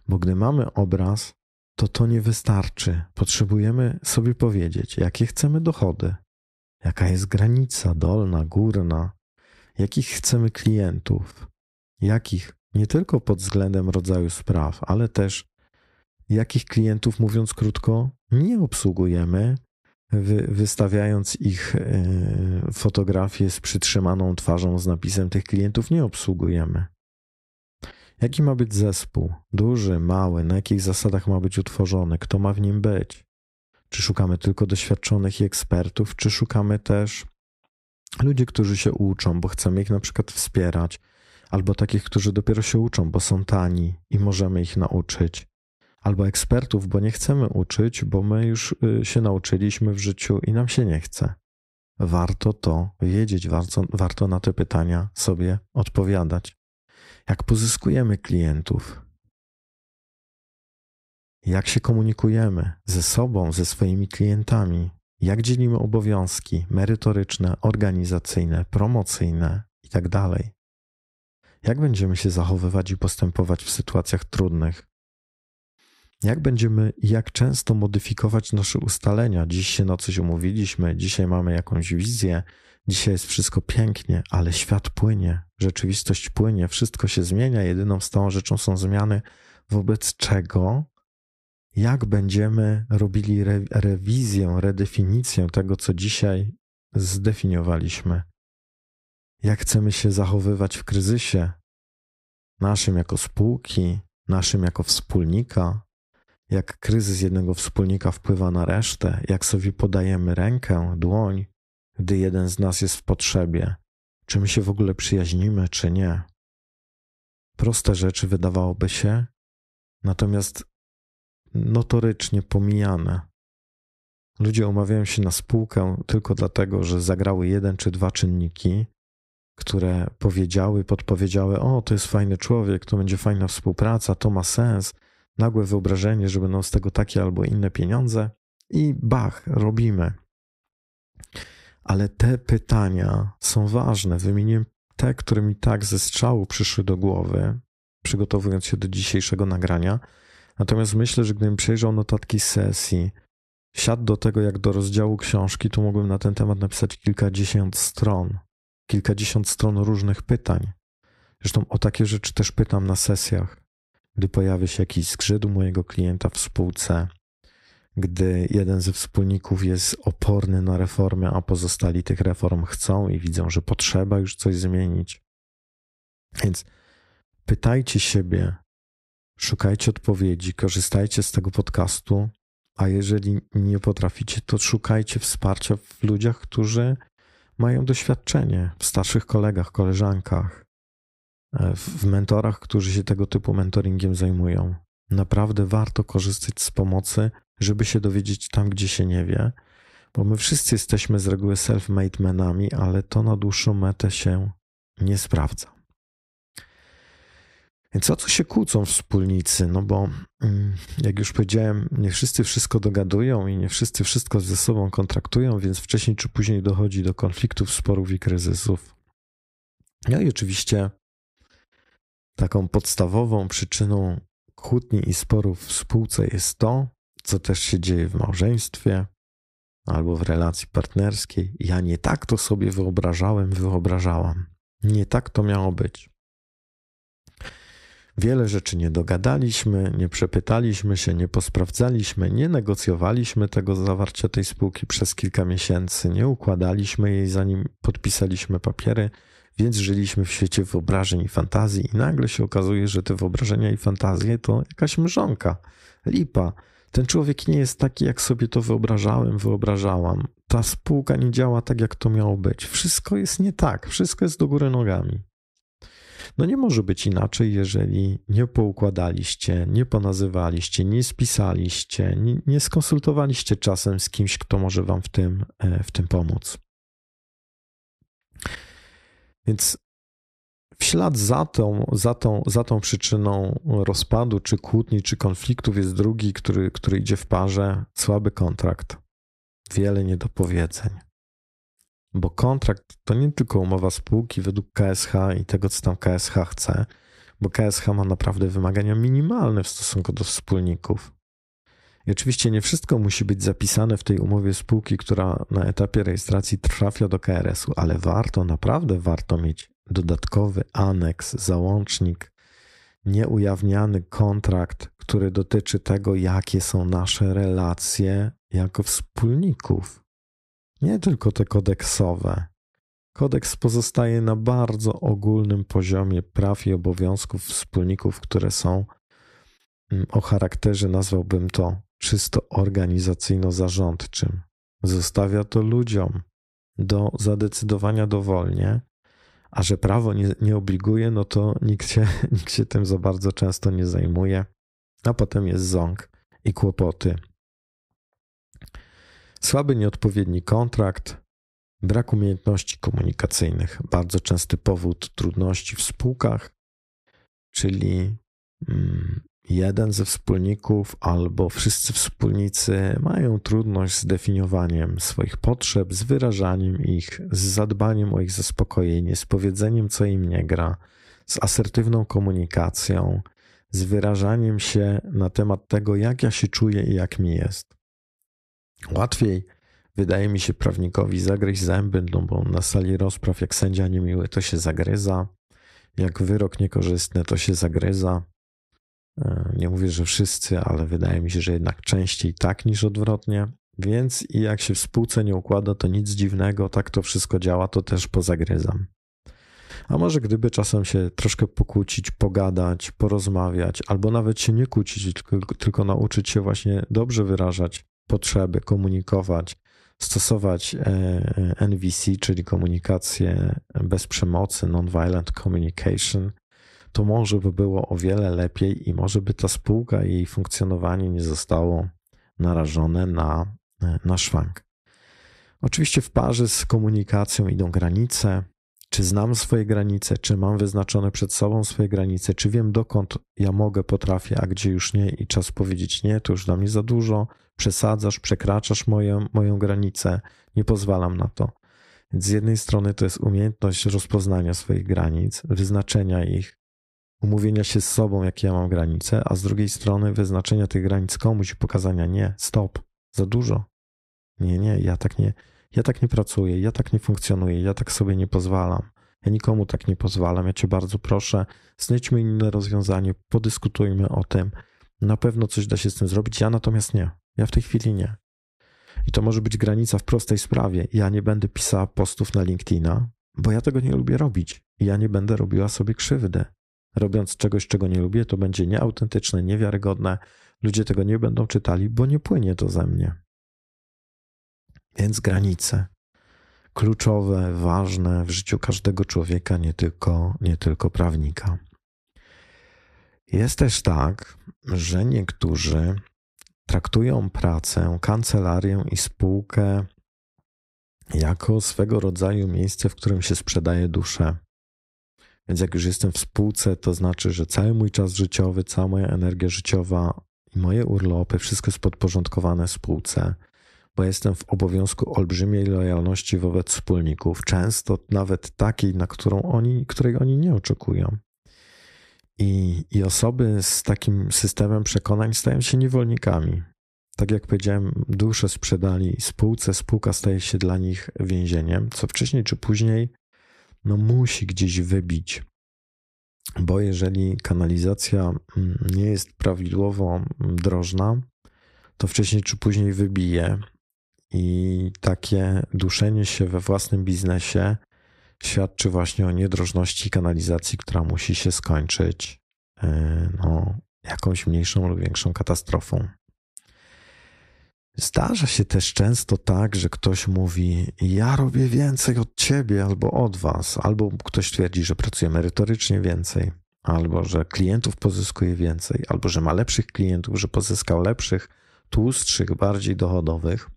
Bo gdy mamy obraz, to to nie wystarczy. Potrzebujemy sobie powiedzieć, jakie chcemy dochody, jaka jest granica dolna, górna, jakich chcemy klientów, jakich nie tylko pod względem rodzaju spraw, ale też jakich klientów, mówiąc krótko, nie obsługujemy, wy, wystawiając ich e, fotografie z przytrzymaną twarzą z napisem tych klientów nie obsługujemy. Jaki ma być zespół? Duży, mały? Na jakich zasadach ma być utworzony? Kto ma w nim być? Czy szukamy tylko doświadczonych i ekspertów, czy szukamy też ludzi, którzy się uczą, bo chcemy ich na przykład wspierać, albo takich, którzy dopiero się uczą, bo są tani i możemy ich nauczyć, albo ekspertów, bo nie chcemy uczyć, bo my już y, się nauczyliśmy w życiu i nam się nie chce. Warto to wiedzieć, warto, warto na te pytania sobie odpowiadać jak pozyskujemy klientów, jak się komunikujemy ze sobą, ze swoimi klientami, jak dzielimy obowiązki merytoryczne, organizacyjne, promocyjne itd. Tak jak będziemy się zachowywać i postępować w sytuacjach trudnych? Jak będziemy jak często modyfikować nasze ustalenia? Dziś się na coś umówiliśmy, dzisiaj mamy jakąś wizję, Dzisiaj jest wszystko pięknie, ale świat płynie, rzeczywistość płynie, wszystko się zmienia. Jedyną stałą rzeczą są zmiany, wobec czego, jak będziemy robili re rewizję, redefinicję tego, co dzisiaj zdefiniowaliśmy, jak chcemy się zachowywać w kryzysie, naszym jako spółki, naszym jako wspólnika, jak kryzys jednego wspólnika wpływa na resztę, jak sobie podajemy rękę, dłoń, gdy jeden z nas jest w potrzebie, czy my się w ogóle przyjaźnimy, czy nie. Proste rzeczy wydawałoby się, natomiast notorycznie pomijane. Ludzie umawiają się na spółkę tylko dlatego, że zagrały jeden czy dwa czynniki, które powiedziały, podpowiedziały: O, to jest fajny człowiek, to będzie fajna współpraca, to ma sens. Nagłe wyobrażenie, że będą z tego takie albo inne pieniądze, i bach, robimy. Ale te pytania są ważne. Wymieniłem te, które mi tak ze strzału przyszły do głowy, przygotowując się do dzisiejszego nagrania. Natomiast myślę, że gdybym przejrzał notatki sesji, siadł do tego jak do rozdziału książki, to mógłbym na ten temat napisać kilkadziesiąt stron, kilkadziesiąt stron różnych pytań. Zresztą o takie rzeczy też pytam na sesjach, gdy pojawia się jakiś u mojego klienta w spółce, gdy jeden ze wspólników jest oporny na reformę, a pozostali tych reform chcą i widzą, że potrzeba już coś zmienić. Więc pytajcie siebie, szukajcie odpowiedzi, korzystajcie z tego podcastu, a jeżeli nie potraficie, to szukajcie wsparcia w ludziach, którzy mają doświadczenie, w starszych kolegach, koleżankach, w mentorach, którzy się tego typu mentoringiem zajmują. Naprawdę warto korzystać z pomocy, żeby się dowiedzieć tam, gdzie się nie wie, bo my wszyscy jesteśmy z reguły self-made menami, ale to na dłuższą metę się nie sprawdza. Więc o co się kłócą wspólnicy? No bo, mm, jak już powiedziałem, nie wszyscy wszystko dogadują i nie wszyscy wszystko ze sobą kontraktują, więc wcześniej czy później dochodzi do konfliktów, sporów i kryzysów. No i oczywiście taką podstawową przyczyną kłótni i sporów w spółce jest to, co też się dzieje w małżeństwie albo w relacji partnerskiej. Ja nie tak to sobie wyobrażałem, wyobrażałam. Nie tak to miało być. Wiele rzeczy nie dogadaliśmy, nie przepytaliśmy się, nie posprawdzaliśmy, nie negocjowaliśmy tego zawarcia tej spółki przez kilka miesięcy, nie układaliśmy jej zanim podpisaliśmy papiery, więc żyliśmy w świecie wyobrażeń i fantazji, i nagle się okazuje, że te wyobrażenia i fantazje to jakaś mrzonka, lipa. Ten człowiek nie jest taki, jak sobie to wyobrażałem, wyobrażałam. Ta spółka nie działa tak, jak to miało być. Wszystko jest nie tak, wszystko jest do góry nogami. No nie może być inaczej, jeżeli nie poukładaliście, nie ponazywaliście, nie spisaliście, nie, nie skonsultowaliście czasem z kimś, kto może wam w tym, e, w tym pomóc. Więc w ślad za tą, za, tą, za tą przyczyną rozpadu, czy kłótni, czy konfliktów jest drugi, który, który idzie w parze słaby kontrakt. Wiele niedopowiedzeń. Bo kontrakt to nie tylko umowa spółki według KSH i tego, co tam KSH chce, bo KSH ma naprawdę wymagania minimalne w stosunku do wspólników. I oczywiście nie wszystko musi być zapisane w tej umowie spółki, która na etapie rejestracji trafia do KRS-u, ale warto, naprawdę warto mieć dodatkowy aneks, załącznik, nieujawniany kontrakt, który dotyczy tego, jakie są nasze relacje jako wspólników nie tylko te kodeksowe. Kodeks pozostaje na bardzo ogólnym poziomie praw i obowiązków wspólników, które są mm, o charakterze, nazwałbym to, czysto organizacyjno-zarządczym. Zostawia to ludziom do zadecydowania dowolnie, a że prawo nie, nie obliguje, no to nikt się, nikt się tym za bardzo często nie zajmuje, a potem jest ząg i kłopoty Słaby, nieodpowiedni kontrakt, brak umiejętności komunikacyjnych, bardzo częsty powód trudności w spółkach, czyli mm, jeden ze wspólników albo wszyscy wspólnicy mają trudność z definiowaniem swoich potrzeb, z wyrażaniem ich, z zadbaniem o ich zaspokojenie, z powiedzeniem, co im nie gra, z asertywną komunikacją, z wyrażaniem się na temat tego, jak ja się czuję i jak mi jest. Łatwiej wydaje mi się prawnikowi zagryźć zęby, no bo na sali rozpraw jak sędzia niemiły to się zagryza, jak wyrok niekorzystny to się zagryza. E, nie mówię, że wszyscy, ale wydaje mi się, że jednak częściej tak niż odwrotnie. Więc i jak się w spółce nie układa, to nic dziwnego, tak to wszystko działa, to też pozagryzam. A może gdyby czasem się troszkę pokłócić, pogadać, porozmawiać, albo nawet się nie kłócić, tylko, tylko nauczyć się właśnie dobrze wyrażać potrzeby, komunikować, stosować e, NVC, czyli komunikację bez przemocy, nonviolent communication, to może by było o wiele lepiej i może by ta spółka i jej funkcjonowanie nie zostało narażone na, e, na szwank. Oczywiście w parze z komunikacją idą granice. Czy znam swoje granice, czy mam wyznaczone przed sobą swoje granice, czy wiem dokąd ja mogę, potrafię, a gdzie już nie i czas powiedzieć nie, to już dla mnie za dużo, przesadzasz, przekraczasz moją, moją granicę, nie pozwalam na to. Więc z jednej strony to jest umiejętność rozpoznania swoich granic, wyznaczenia ich, umówienia się z sobą, jakie ja mam granice, a z drugiej strony wyznaczenia tych granic komuś i pokazania nie, stop, za dużo. Nie, nie, ja tak nie, ja tak nie pracuję, ja tak nie funkcjonuję, ja tak sobie nie pozwalam. Ja nikomu tak nie pozwalam. Ja cię bardzo proszę, znajdźmy inne rozwiązanie, podyskutujmy o tym. Na pewno coś da się z tym zrobić. Ja natomiast nie. Ja w tej chwili nie. I to może być granica w prostej sprawie. Ja nie będę pisała postów na LinkedIna, bo ja tego nie lubię robić. Ja nie będę robiła sobie krzywdy. Robiąc czegoś, czego nie lubię, to będzie nieautentyczne, niewiarygodne. Ludzie tego nie będą czytali, bo nie płynie to ze mnie. Więc granice. Kluczowe, ważne w życiu każdego człowieka, nie tylko, nie tylko prawnika. Jest też tak, że niektórzy traktują pracę, kancelarię i spółkę jako swego rodzaju miejsce, w którym się sprzedaje duszę. Więc jak już jestem w spółce, to znaczy, że cały mój czas życiowy, cała moja energia życiowa i moje urlopy, wszystko jest podporządkowane spółce, bo jestem w obowiązku olbrzymiej lojalności wobec wspólników, często nawet takiej, na którą oni, której oni nie oczekują. I, I osoby z takim systemem przekonań stają się niewolnikami. Tak jak powiedziałem, duszę sprzedali spółce, spółka staje się dla nich więzieniem, co wcześniej czy później no musi gdzieś wybić. Bo jeżeli kanalizacja mm, nie jest prawidłowo mm, drożna, to wcześniej czy później wybije. I takie duszenie się we własnym biznesie świadczy właśnie o niedrożności kanalizacji, która musi się skończyć e, no, jakąś mniejszą lub większą katastrofą. Zdarza się też często tak, że ktoś mówi: Ja robię więcej od ciebie albo od was, albo ktoś twierdzi, że pracuje merytorycznie więcej, albo że klientów pozyskuje więcej, albo że ma lepszych klientów, że pozyskał lepszych, tłustszych, bardziej dochodowych.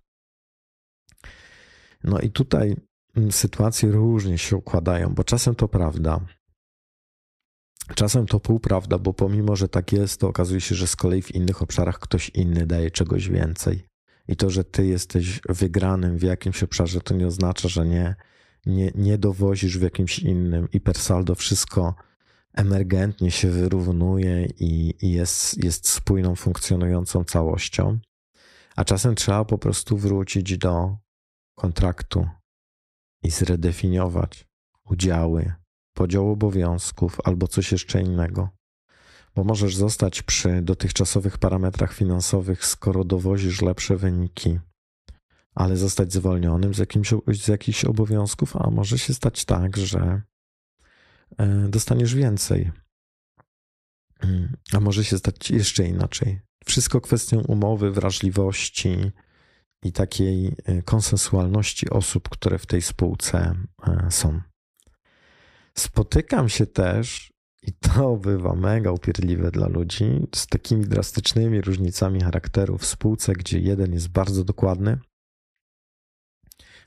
No i tutaj mm, sytuacje różnie się układają, bo czasem to prawda. Czasem to półprawda, bo pomimo, że tak jest, to okazuje się, że z kolei w innych obszarach ktoś inny daje czegoś więcej. I to, że ty jesteś wygranym w jakimś obszarze, to nie oznacza, że nie, nie, nie dowozisz w jakimś innym i per saldo wszystko emergentnie się wyrównuje i, i jest, jest spójną, funkcjonującą całością. A czasem trzeba po prostu wrócić do kontraktu i zredefiniować udziały, podział obowiązków albo coś jeszcze innego bo możesz zostać przy dotychczasowych parametrach finansowych, skoro dowozisz lepsze wyniki, ale zostać zwolnionym z, jakimś, z jakichś obowiązków, a może się stać tak, że e, dostaniesz więcej. A może się stać jeszcze inaczej. Wszystko kwestią umowy, wrażliwości i takiej e, konsensualności osób, które w tej spółce e, są. Spotykam się też i to bywa mega upierdliwe dla ludzi z takimi drastycznymi różnicami charakteru w spółce, gdzie jeden jest bardzo dokładny,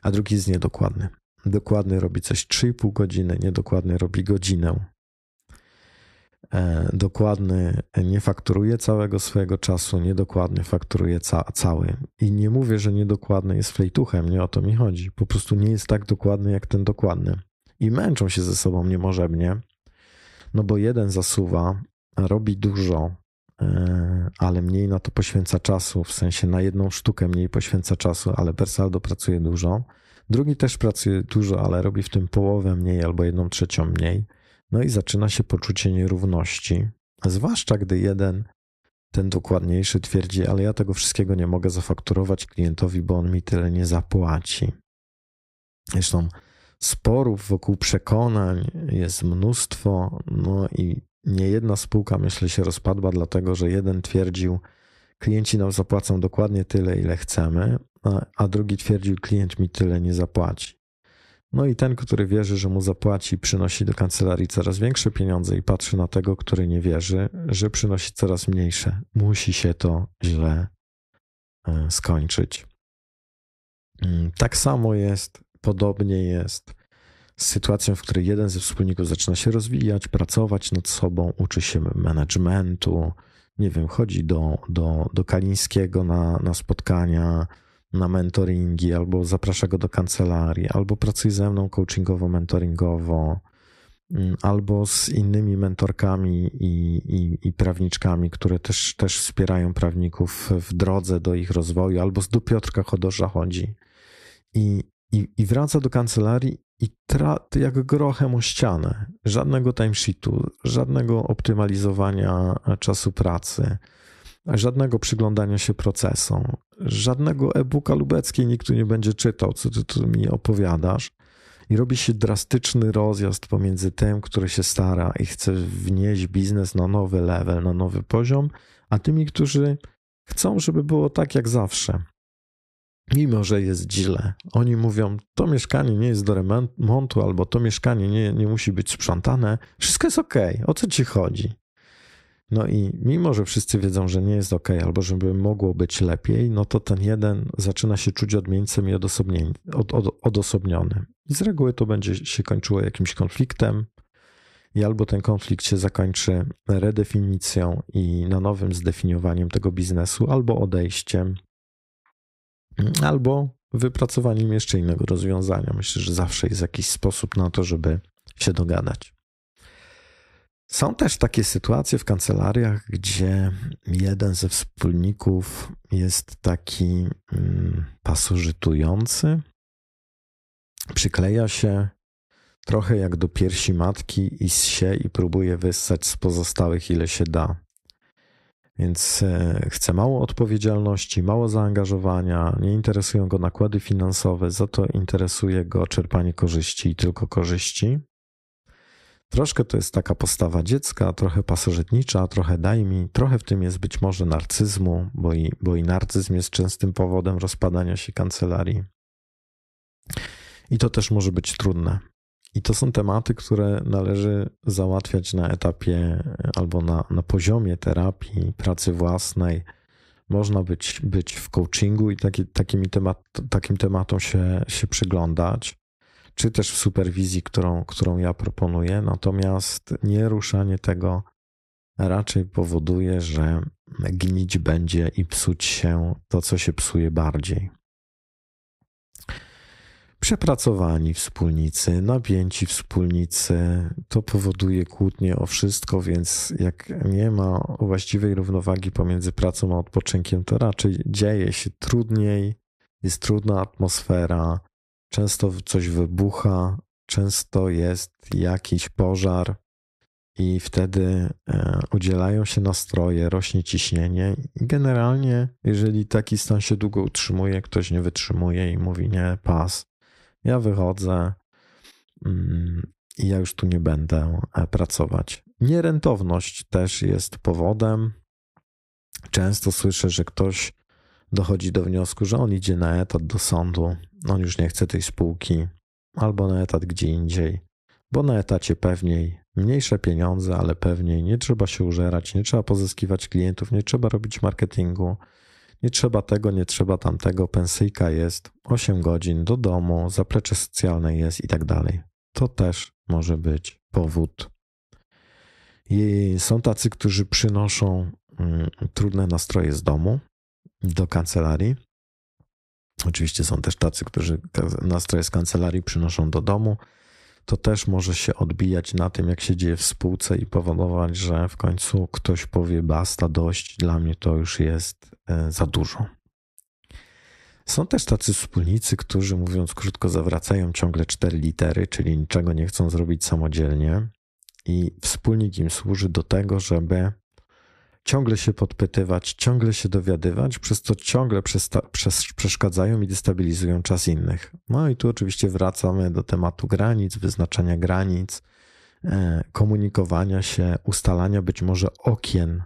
a drugi jest niedokładny. Dokładny robi coś 3,5 godziny, niedokładny robi godzinę. E, dokładny nie fakturuje całego swojego czasu, niedokładny fakturuje ca cały. I nie mówię, że niedokładny jest flejtuchem, nie o to mi chodzi. Po prostu nie jest tak dokładny jak ten dokładny. I męczą się ze sobą niemożebnie, no bo jeden zasuwa, robi dużo, e, ale mniej na to poświęca czasu, w sensie na jedną sztukę mniej poświęca czasu, ale Bersaldo pracuje dużo. Drugi też pracuje dużo, ale robi w tym połowę mniej albo jedną trzecią mniej. No i zaczyna się poczucie nierówności, zwłaszcza gdy jeden ten dokładniejszy twierdzi, ale ja tego wszystkiego nie mogę zafakturować klientowi, bo on mi tyle nie zapłaci. Zresztą sporów wokół przekonań jest mnóstwo, no i nie jedna spółka, myślę, się rozpadła, dlatego że jeden twierdził, klienci nam zapłacą dokładnie tyle, ile chcemy, a, a drugi twierdził, klient mi tyle nie zapłaci. No i ten, który wierzy, że mu zapłaci, przynosi do kancelarii coraz większe pieniądze i patrzy na tego, który nie wierzy, że przynosi coraz mniejsze. Musi się to źle e, skończyć. Mm, tak samo jest, podobnie jest z sytuacją, w której jeden ze wspólników zaczyna się rozwijać, pracować nad sobą, uczy się managementu, nie wiem, chodzi do, do, do Kalińskiego na, na spotkania, na mentoringi, albo zaprasza go do kancelarii, albo pracuje ze mną coachingowo-mentoringowo, mm, albo z innymi mentorkami i, i, i, prawniczkami, które też, też wspierają prawników w drodze do ich rozwoju, albo z do Piotrka Chodorza chodzi. I, i, i wraca do kancelarii i tra, jak grochem o ścianę. Żadnego timesheetu, żadnego optymalizowania czasu pracy, żadnego przyglądania się procesom, żadnego e-booka lubeckiej nikt tu nie będzie czytał, co ty tu mi opowiadasz. I robi się drastyczny rozjazd pomiędzy tym, który się stara i chce wnieść biznes na nowy level, na nowy poziom, a tymi, którzy chcą, żeby było tak jak zawsze mimo że jest źle. Oni mówią, to mieszkanie nie jest do remontu, albo to mieszkanie nie, nie musi być sprzątane, wszystko jest ok, o co ci chodzi? No i mimo, że wszyscy wiedzą, że nie jest ok, albo żeby mogło być lepiej, no to ten jeden zaczyna się czuć odmieńcem i od, od, odosobniony. I z reguły to będzie się kończyło jakimś konfliktem, i albo ten konflikt się zakończy redefinicją i na nowym zdefiniowaniem tego biznesu, albo odejściem, albo wypracowaniem jeszcze innego rozwiązania. Myślę, że zawsze jest jakiś sposób na to, żeby się dogadać. Są też takie sytuacje w kancelariach, gdzie jeden ze wspólników jest taki mm, pasożytujący, przykleja się trochę jak do piersi matki i się i próbuje wyssać z pozostałych ile się da. Więc e, chce mało odpowiedzialności, mało zaangażowania, nie interesują go nakłady finansowe, za to interesuje go czerpanie korzyści i tylko korzyści. Troszkę to jest taka postawa dziecka, trochę pasożytnicza, trochę daj mi, trochę w tym jest być może narcyzmu, bo i, bo i narcyzm jest częstym powodem rozpadania się kancelarii. I to też może być trudne. I to są tematy, które należy załatwiać na etapie albo na, na poziomie terapii, pracy własnej. Można być, być w coachingu i taki, takimi temat, takim tematom się, się przyglądać, czy też w superwizji, którą, którą ja proponuję. Natomiast nie ruszanie tego raczej powoduje, że gnić będzie i psuć się to, co się psuje bardziej przepracowani wspólnicy, napięci wspólnicy. To powoduje kłótnie o wszystko, więc jak nie ma właściwej równowagi pomiędzy pracą a odpoczynkiem, to raczej dzieje się trudniej, jest trudna atmosfera, często coś wybucha, często jest jakiś pożar. I wtedy e, udzielają się nastroje, rośnie ciśnienie, generalnie, jeżeli taki stan się długo utrzymuje, ktoś nie wytrzymuje i mówi: Nie, pas, ja wychodzę mm, i ja już tu nie będę e, pracować. Nierentowność też jest powodem. Często słyszę, że ktoś dochodzi do wniosku, że on idzie na etat do sądu, on już nie chce tej spółki, albo na etat gdzie indziej, bo na etacie pewniej mniejsze pieniądze, ale pewniej nie trzeba się użerać, nie trzeba pozyskiwać klientów, nie trzeba robić marketingu, nie trzeba tego, nie trzeba tamtego, pensyjka jest, 8 godzin do domu, zaplecze socjalne jest i tak dalej. To też może być powód. I są tacy, którzy przynoszą mm, trudne nastroje z domu do kancelarii. Oczywiście są też tacy, którzy nastroje z kancelarii przynoszą do domu. To też może się odbijać na tym, jak się dzieje w spółce i powodować, że w końcu ktoś powie: Basta, dość, dla mnie to już jest E, za dużo. Są też tacy wspólnicy, którzy mówiąc krótko, zawracają ciągle cztery litery, czyli niczego nie chcą zrobić samodzielnie, i wspólnik im służy do tego, żeby ciągle się podpytywać, ciągle się dowiadywać, przez to ciągle przeszkadzają i destabilizują czas innych. No i tu oczywiście wracamy do tematu granic, wyznaczania granic, e, komunikowania się, ustalania być może okien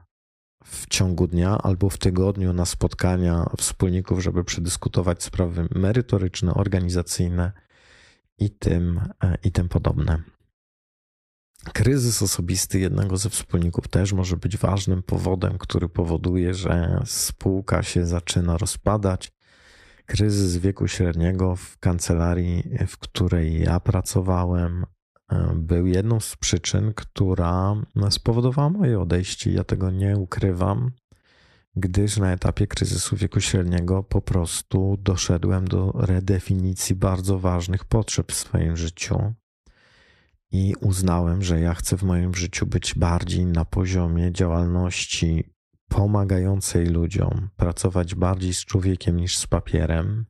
w ciągu dnia albo w tygodniu na spotkania wspólników, żeby przedyskutować sprawy merytoryczne, organizacyjne i tym, e, i tym podobne. Kryzys osobisty jednego ze wspólników też może być ważnym powodem, który powoduje, że spółka się zaczyna rozpadać. Kryzys wieku średniego w kancelarii, w której ja pracowałem, e, był jedną z przyczyn, która spowodowała moje odejście. Ja tego nie ukrywam, gdyż na etapie kryzysu wieku średniego po prostu doszedłem do redefinicji bardzo ważnych potrzeb w swoim życiu i uznałem, że ja chcę w moim życiu być bardziej na poziomie działalności pomagającej ludziom, pracować bardziej z człowiekiem niż z papierem,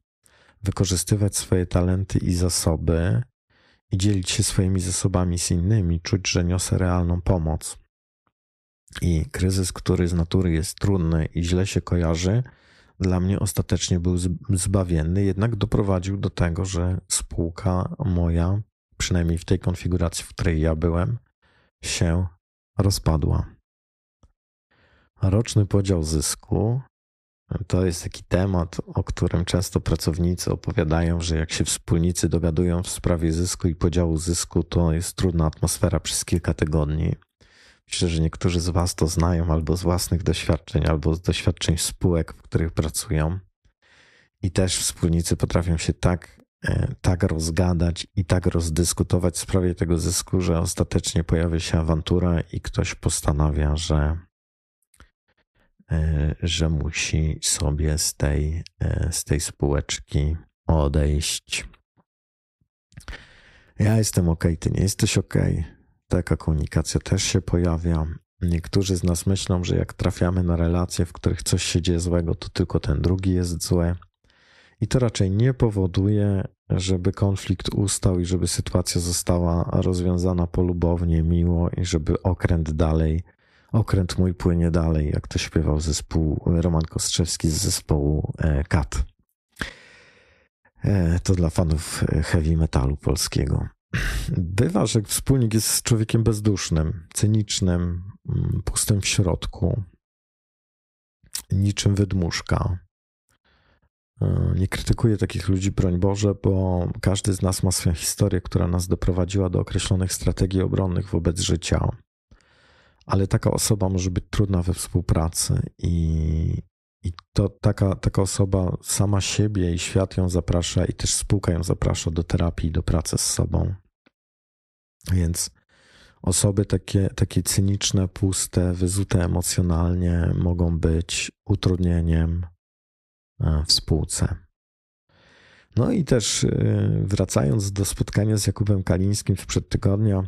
wykorzystywać swoje talenty i zasoby i dzielić się swoimi zasobami z innymi, czuć, że niosę realną pomoc. I kryzys, który z natury jest trudny i źle się kojarzy, dla mnie ostatecznie był zbawienny, jednak doprowadził do tego, że spółka moja przynajmniej w tej konfiguracji, w której ja byłem, się rozpadła. Roczny podział zysku to jest taki temat, o którym często pracownicy opowiadają, że jak się wspólnicy dogadują w sprawie zysku i podziału zysku, to jest trudna atmosfera przez kilka tygodni. Myślę, że niektórzy z Was to znają albo z własnych doświadczeń, albo z doświadczeń spółek, w których pracują. I też wspólnicy potrafią się tak tak rozgadać i tak rozdyskutować w sprawie tego zysku, że ostatecznie pojawia się awantura i ktoś postanawia, że, e, że musi sobie z tej, e, z tej spółeczki odejść. Ja jestem ok, ty nie jesteś ok. Taka komunikacja też się pojawia. Niektórzy z nas myślą, że jak trafiamy na relacje, w których coś się dzieje złego, to tylko ten drugi jest zły. I to raczej nie powoduje, żeby konflikt ustał i żeby sytuacja została rozwiązana polubownie, miło i żeby okręt dalej, okręt mój płynie dalej, jak to śpiewał zespół Roman Kostrzewski z zespołu e, Kat. E, to dla fanów heavy metalu polskiego. Bywa, że wspólnik jest człowiekiem bezdusznym, cynicznym, mm, pustym w środku, niczym wydmuszka, E, nie krytykuję takich ludzi, broń Boże, bo każdy z nas ma swoją historię, która nas doprowadziła do określonych strategii obronnych wobec życia. Ale taka osoba może być trudna we współpracy i, i to taka, taka osoba sama siebie i świat ją zaprasza i też spółka ją zaprasza do terapii, do pracy z sobą. Więc osoby takie, takie cyniczne, puste, wyzute emocjonalnie mogą być utrudnieniem w spółce. No i też y, wracając do spotkania z Jakubem Kalińskim sprzed tygodnia,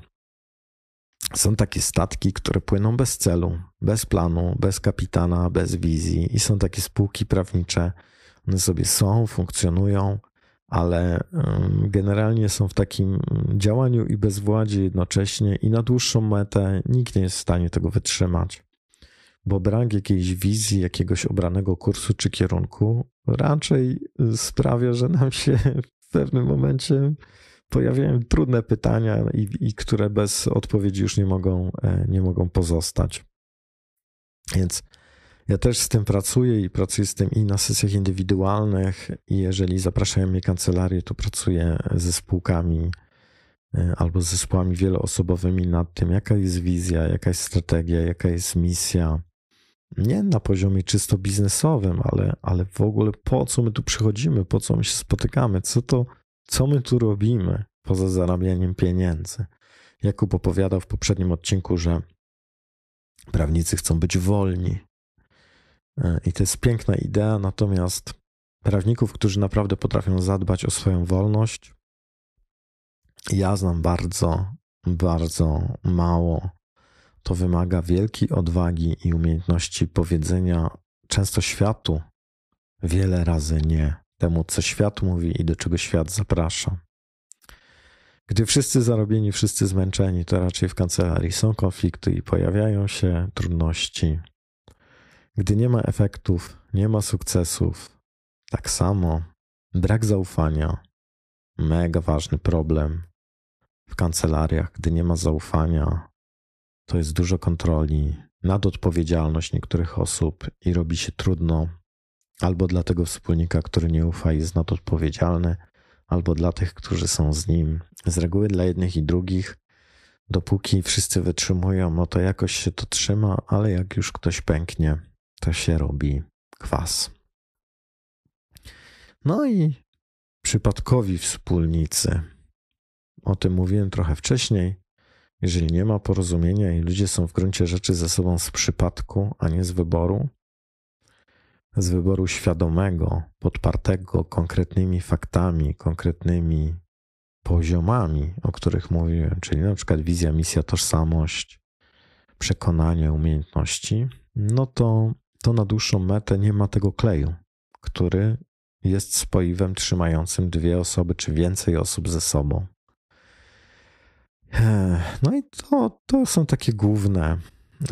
są takie statki, które płyną bez celu, bez planu, bez kapitana, bez wizji i są takie spółki prawnicze. One sobie są, funkcjonują, ale generalnie są w takim działaniu i bezwładzie jednocześnie i na dłuższą metę nikt nie jest w stanie tego wytrzymać bo brak jakiejś wizji, jakiegoś obranego kursu czy kierunku raczej sprawia, że nam się w pewnym momencie pojawiają trudne pytania, i, i które bez odpowiedzi już nie mogą, e, nie mogą pozostać. Więc ja też z tym pracuję i pracuję z tym i na sesjach indywidualnych, i jeżeli zapraszają mnie kancelarie, to pracuję ze spółkami e, albo z zespołami wieloosobowymi nad tym, jaka jest wizja, jaka jest strategia, jaka jest misja, nie na poziomie czysto biznesowym, ale, ale w ogóle po co my tu przychodzimy, po co my się spotykamy, co to, co my tu robimy poza zarabianiem pieniędzy. Jakub opowiadał w poprzednim odcinku, że prawnicy chcą być wolni. E, I to jest piękna idea, natomiast prawników, którzy naprawdę potrafią zadbać o swoją wolność, ja znam bardzo, bardzo mało to wymaga wielkiej odwagi i umiejętności powiedzenia często światu wiele razy nie temu, co świat mówi i do czego świat zaprasza. Gdy wszyscy zarobieni, wszyscy zmęczeni, to raczej w kancelarii są konflikty i pojawiają się trudności. Gdy nie ma efektów, nie ma sukcesów, tak samo brak zaufania, mega ważny problem w kancelariach, gdy nie ma zaufania, to jest dużo kontroli, nadodpowiedzialność niektórych osób i robi się trudno albo dla tego wspólnika, który nie ufa i jest nadodpowiedzialny, albo dla tych, którzy są z nim. Z reguły dla jednych i drugich, dopóki wszyscy wytrzymują, no to jakoś się to trzyma, ale jak już ktoś pęknie, to się robi kwas. No i przypadkowi wspólnicy. O tym mówiłem trochę wcześniej. Jeżeli nie ma porozumienia i ludzie są w gruncie rzeczy ze sobą z przypadku, a nie z wyboru, z wyboru świadomego, podpartego konkretnymi faktami, konkretnymi poziomami, o których mówiłem, czyli na przykład wizja, misja, tożsamość, przekonanie, umiejętności, no to, to na dłuższą metę nie ma tego kleju, który jest spoiwem trzymającym dwie osoby czy więcej osób ze sobą. No i to, to są takie główne,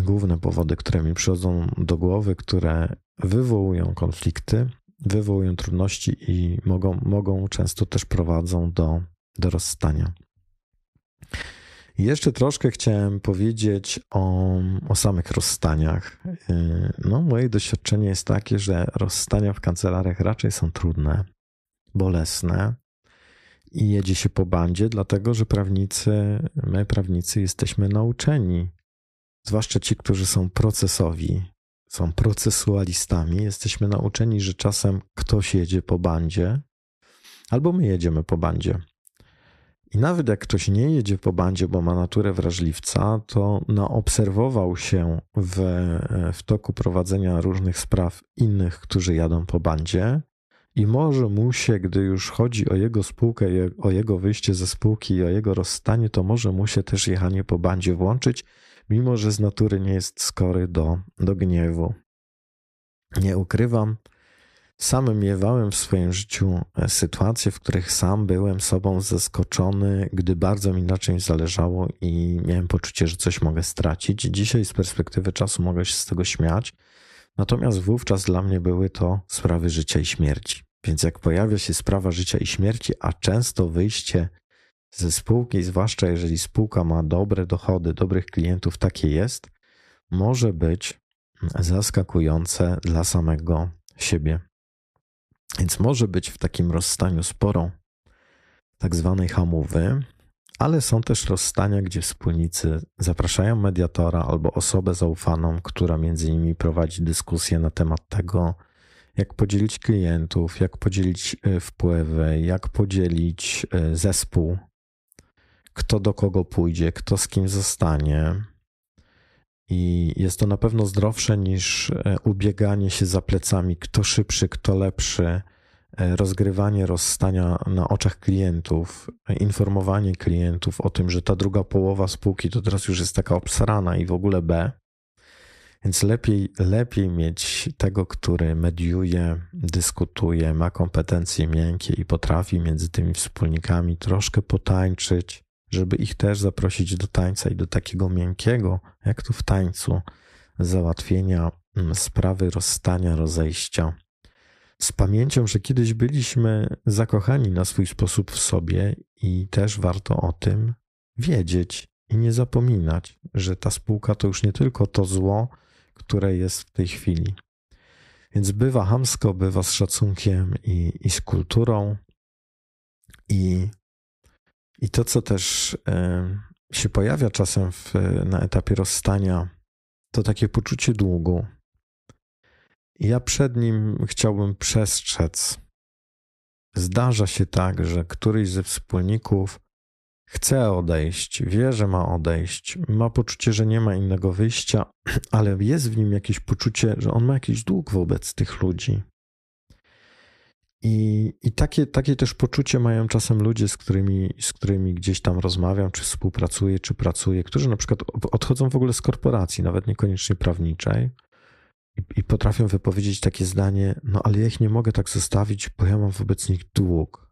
główne powody, które mi przychodzą do głowy, które wywołują konflikty, wywołują trudności i mogą, mogą często też prowadzą do, do rozstania. Jeszcze troszkę chciałem powiedzieć o, o samych rozstaniach. No, moje doświadczenie jest takie, że rozstania w kancelariach raczej są trudne, bolesne i jedzie się po bandzie, dlatego że prawnicy, my prawnicy jesteśmy nauczeni, zwłaszcza ci, którzy są procesowi, są procesualistami, jesteśmy nauczeni, że czasem ktoś jedzie po bandzie, albo my jedziemy po bandzie. I nawet jak ktoś nie jedzie po bandzie, bo ma naturę wrażliwca, to naobserwował się w, w toku prowadzenia różnych spraw innych, którzy jadą po bandzie, i może mu się, gdy już chodzi o jego spółkę, o jego wyjście ze spółki i o jego rozstanie, to może mu się też jechanie po bandzie włączyć, mimo że z natury nie jest skory do, do gniewu. Nie ukrywam, sam miewałem w swoim życiu e, sytuacje, w których sam byłem sobą zaskoczony, gdy bardzo mi na czymś zależało i miałem poczucie, że coś mogę stracić. Dzisiaj z perspektywy czasu mogę się z tego śmiać, natomiast wówczas dla mnie były to sprawy życia i śmierci. Więc jak pojawia się sprawa życia i śmierci, a często wyjście ze spółki, zwłaszcza jeżeli spółka ma dobre dochody, dobrych klientów, takie jest, może być zaskakujące dla samego siebie. Więc może być w takim rozstaniu sporo tak zwanej hamowy, ale są też rozstania, gdzie wspólnicy zapraszają mediatora albo osobę zaufaną, która między innymi prowadzi dyskusję na temat tego, jak podzielić klientów, jak podzielić e, wpływy, jak podzielić e, zespół, kto do kogo pójdzie, kto z kim zostanie. I jest to na pewno zdrowsze niż e, ubieganie się za plecami, kto szybszy, kto lepszy, rozgrywanie rozstania na oczach klientów, informowanie klientów o tym, że ta druga połowa spółki to teraz już jest taka obsrana i w ogóle B. Więc lepiej, lepiej mieć tego, który mediuje, dyskutuje, ma kompetencje miękkie i potrafi między tymi wspólnikami troszkę potańczyć, żeby ich też zaprosić do tańca i do takiego miękkiego, jak tu w tańcu, załatwienia mm, sprawy rozstania, rozejścia. Z pamięcią, że kiedyś byliśmy zakochani na swój sposób w sobie i też warto o tym wiedzieć i nie zapominać, że ta spółka to już nie tylko to zło, które jest w tej chwili. Więc bywa hamsko, bywa z szacunkiem i, i z kulturą. I, I to, co też się pojawia czasem w, na etapie rozstania, to takie poczucie długu. Ja przed nim chciałbym przestrzec. Zdarza się tak, że któryś ze wspólników chce odejść, wie, że ma odejść, ma poczucie, że nie ma innego wyjścia, ale jest w nim jakieś poczucie, że on ma jakiś dług wobec tych ludzi. I, i takie, takie też poczucie mają czasem ludzie, z którymi, z którymi gdzieś tam rozmawiam, czy współpracuję, czy pracuję, którzy na przykład odchodzą w ogóle z korporacji, nawet niekoniecznie prawniczej, i, potrafią wypowiedzieć takie zdanie: No, ale ja ich nie mogę tak zostawić, bo ja mam wobec nich dług.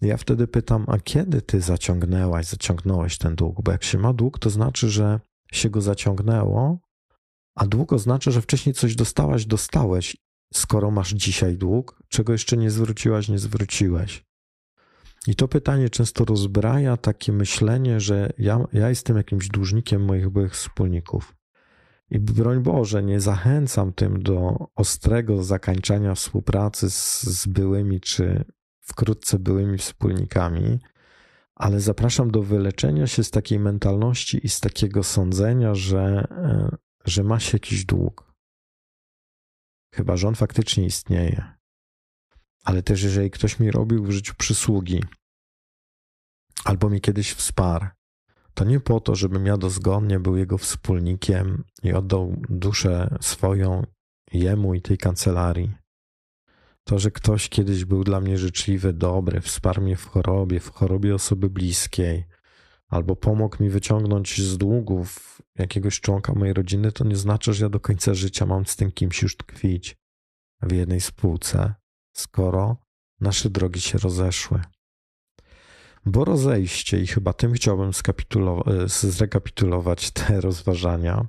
Ja wtedy pytam, a kiedy ty zaciągnęłaś, zaciągnąłeś ten dług? Bo jak się ma dług, to znaczy, że się go zaciągnęło, A dług oznacza, że wcześniej coś dostałaś, dostałeś. Skoro masz dzisiaj dług, czego jeszcze nie zwróciłaś, nie zwróciłeś. I to pytanie często rozbraja takie myślenie, że ja, ja jestem jakimś dłużnikiem moich byłych wspólników. I broń Boże, nie zachęcam tym do ostrego zakańczania współpracy z, z byłymi czy wkrótce byłymi wspólnikami, ale zapraszam do wyleczenia się z takiej mentalności i z takiego sądzenia, że, e, że ma się jakiś dług. Chyba, że on faktycznie istnieje. Ale też, jeżeli ktoś mi robił w życiu przysługi, albo mi kiedyś wsparł, to nie po to, żebym ja dozgodnie był jego wspólnikiem i oddał duszę swoją jemu i tej kancelarii. To, że ktoś kiedyś był dla mnie życzliwy, dobry, wsparł mnie w chorobie, w chorobie osoby bliskiej, albo pomógł mi wyciągnąć z długów jakiegoś członka mojej rodziny, to nie znaczy, że ja do końca życia mam z tym kimś już tkwić w jednej spółce, skoro nasze drogi się rozeszły. Bo rozejście, i chyba tym chciałbym e, zrekapitulować te rozważania,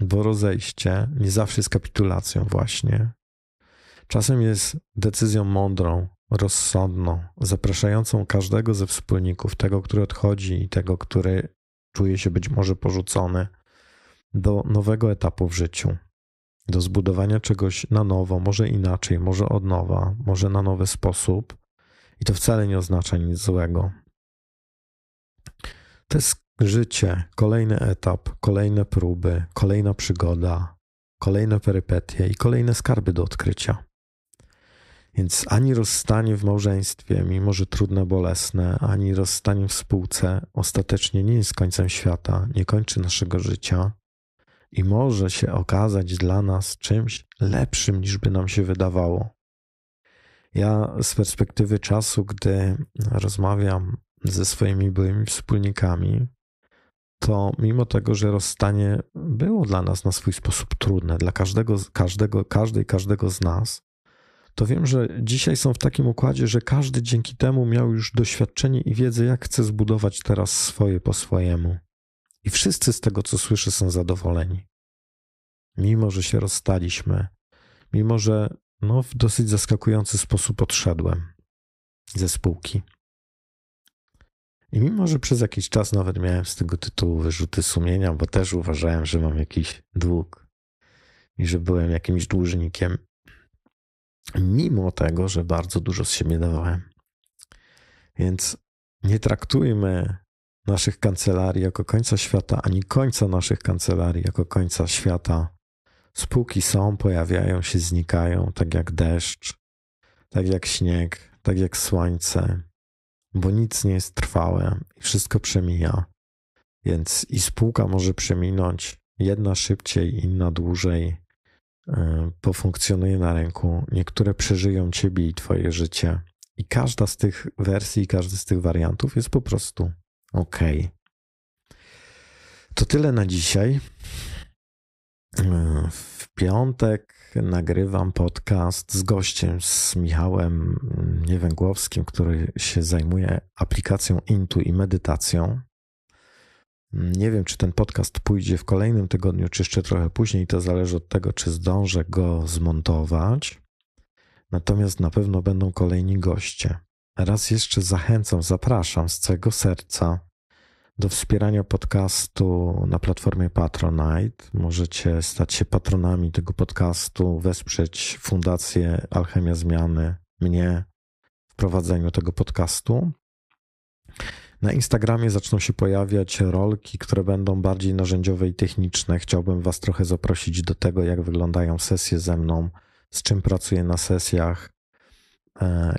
bo rozejście nie zawsze jest kapitulacją, właśnie. Czasem jest decyzją mądrą, rozsądną, zapraszającą każdego ze wspólników, tego, który odchodzi i tego, który czuje się być może porzucony, do nowego etapu w życiu, do zbudowania czegoś na nowo, może inaczej, może od nowa, może na nowy sposób. I to wcale nie oznacza nic złego. To jest życie, kolejny etap, kolejne próby, kolejna przygoda, kolejne perypetie i kolejne skarby do odkrycia. Więc ani rozstanie w małżeństwie, mimo że trudne, bolesne, ani rozstanie w spółce ostatecznie nie jest końcem świata, nie kończy naszego życia i może się okazać dla nas czymś lepszym niż by nam się wydawało. Ja z perspektywy czasu, gdy rozmawiam ze swoimi byłymi wspólnikami, to mimo tego, że rozstanie było dla nas na swój sposób trudne, dla każdego, każdego, każdej, każdego z nas, to wiem, że dzisiaj są w takim układzie, że każdy dzięki temu miał już doświadczenie i wiedzę, jak chce zbudować teraz swoje po swojemu. I wszyscy z tego, co słyszę, są zadowoleni. Mimo, że się rozstaliśmy, mimo, że no, w dosyć zaskakujący sposób odszedłem ze spółki. I mimo, że przez jakiś czas nawet miałem z tego tytułu wyrzuty sumienia, bo też uważałem, że mam jakiś dług i że byłem jakimś dłużnikiem, mimo tego, że bardzo dużo z siebie dawałem. Więc nie traktujmy naszych kancelarii jako końca świata, ani końca naszych kancelarii jako końca świata. Spółki są, pojawiają się, znikają, tak jak deszcz, tak jak śnieg, tak jak słońce, bo nic nie jest trwałe i wszystko przemija. Więc i spółka może przeminąć, jedna szybciej, inna dłużej, e, pofunkcjonuje na rynku. Niektóre przeżyją ciebie i twoje życie. I każda z tych wersji, każdy z tych wariantów jest po prostu ok. To tyle na dzisiaj. E, w piątek nagrywam podcast z gościem, z Michałem Niewęgłowskim, który się zajmuje aplikacją Intu i medytacją. Nie wiem, czy ten podcast pójdzie w kolejnym tygodniu, czy jeszcze trochę później. To zależy od tego, czy zdążę go zmontować. Natomiast na pewno będą kolejni goście. Raz jeszcze zachęcam, zapraszam z całego serca do wspierania podcastu na platformie Patronite. Możecie stać się patronami tego podcastu, wesprzeć Fundację Alchemia Zmiany, mnie w prowadzeniu tego podcastu. Na Instagramie zaczną się pojawiać rolki, które będą bardziej narzędziowe i techniczne. Chciałbym Was trochę zaprosić do tego, jak wyglądają sesje ze mną, z czym pracuję na sesjach,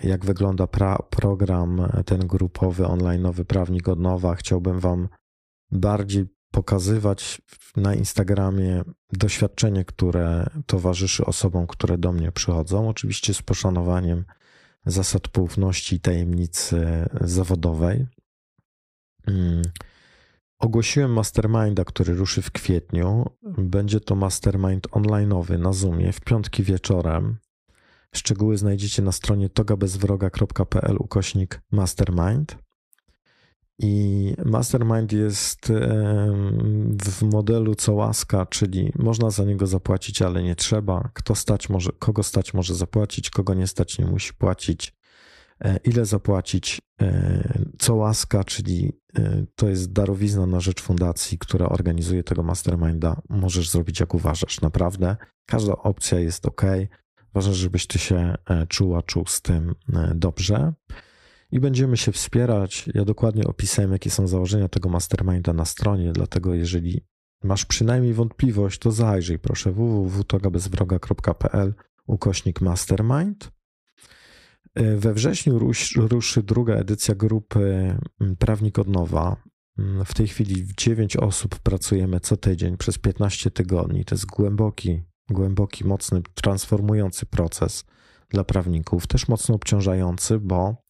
jak wygląda pra, program e, ten grupowy, online'owy Prawnik od Nowa. Chciałbym Wam bardziej pokazywać na Instagramie doświadczenie, które towarzyszy osobom, które do mnie przychodzą. Oczywiście z poszanowaniem zasad poufności i tajemnicy zawodowej. Mm. Ogłosiłem masterminda, który ruszy w kwietniu. Będzie to mastermind online'owy na Zoomie w piątki wieczorem. Szczegóły znajdziecie na stronie togabezwroga.pl ukośnik mastermind. I mastermind jest w modelu co łaska, czyli można za niego zapłacić, ale nie trzeba. Kto stać może, kogo stać może zapłacić, kogo nie stać nie musi płacić. E, ile zapłacić? E, co łaska, czyli e, to jest darowizna na rzecz fundacji, która organizuje tego masterminda. Możesz zrobić jak uważasz. Naprawdę każda opcja jest ok. Ważne, żebyś ty się czuła, czuł z tym dobrze i będziemy się wspierać. Ja dokładnie opisałem, jakie są założenia tego masterminda na stronie, dlatego jeżeli masz przynajmniej wątpliwość, to zajrzyj proszę www.togabezwroga.pl ukośnik mastermind. We wrześniu ruszy druga edycja grupy Prawnik od Nowa. W tej chwili w 9 osób pracujemy co tydzień przez 15 tygodni. To jest głęboki, głęboki, mocny, transformujący proces dla prawników, też mocno obciążający, bo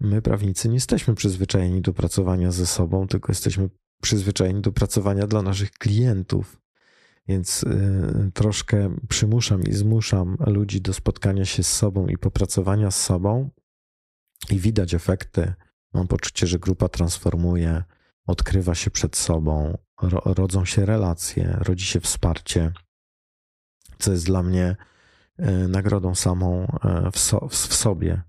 My, prawnicy, nie jesteśmy przyzwyczajeni do pracowania ze sobą, tylko jesteśmy przyzwyczajeni do pracowania dla naszych klientów. Więc y, troszkę przymuszam i zmuszam ludzi do spotkania się z sobą i popracowania z sobą, i widać efekty. Mam poczucie, że grupa transformuje, odkrywa się przed sobą, ro, rodzą się relacje, rodzi się wsparcie, co jest dla mnie y, nagrodą samą y, w, so, w sobie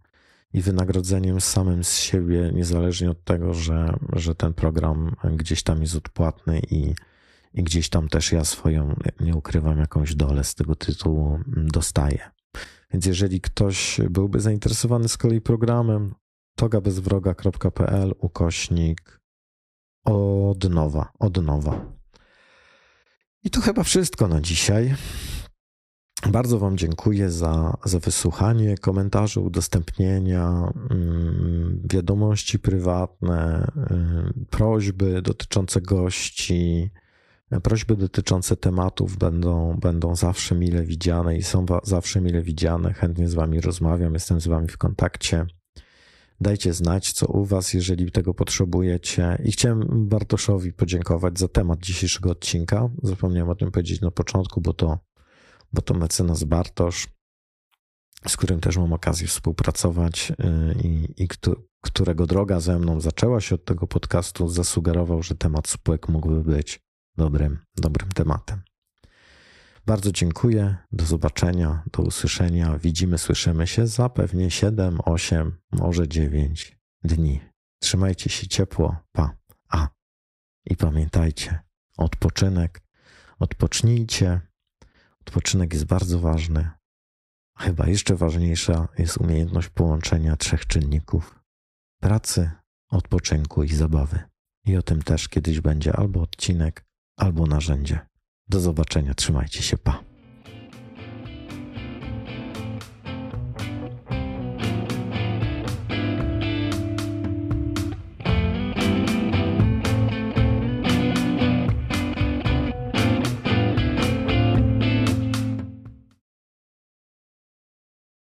i wynagrodzeniem samym z siebie, niezależnie od tego, że, że ten program gdzieś tam jest odpłatny i, i gdzieś tam też ja swoją, nie ukrywam, jakąś dolę z tego tytułu dostaję. Więc jeżeli ktoś byłby zainteresowany z kolei programem, togabezwroga.pl ukośnik od nowa, od nowa. I to chyba wszystko na dzisiaj. Bardzo Wam dziękuję za, za wysłuchanie komentarzy, udostępnienia, mm, wiadomości prywatne, y, prośby dotyczące gości, prośby dotyczące tematów będą, będą zawsze mile widziane i są zawsze mile widziane. Chętnie z Wami rozmawiam, jestem z Wami w kontakcie. Dajcie znać, co u Was, jeżeli tego potrzebujecie. I chciałem Bartoszowi podziękować za temat dzisiejszego odcinka. Zapomniałem o tym powiedzieć na początku, bo to bo to mecenas Bartosz, z którym też mam okazję współpracować y, i, i którego droga ze mną zaczęła się od tego podcastu, zasugerował, że temat spółek mógłby być dobrym, dobrym tematem. Bardzo dziękuję. Do zobaczenia, do usłyszenia. Widzimy, słyszymy się za pewnie 7, 8, może 9 dni. Trzymajcie się ciepło. Pa. A. I pamiętajcie, odpoczynek. Odpocznijcie Odpoczynek jest bardzo ważny. Chyba jeszcze ważniejsza jest umiejętność połączenia trzech czynników: pracy, odpoczynku i zabawy. I o tym też kiedyś będzie albo odcinek, albo narzędzie. Do zobaczenia, trzymajcie się, pa.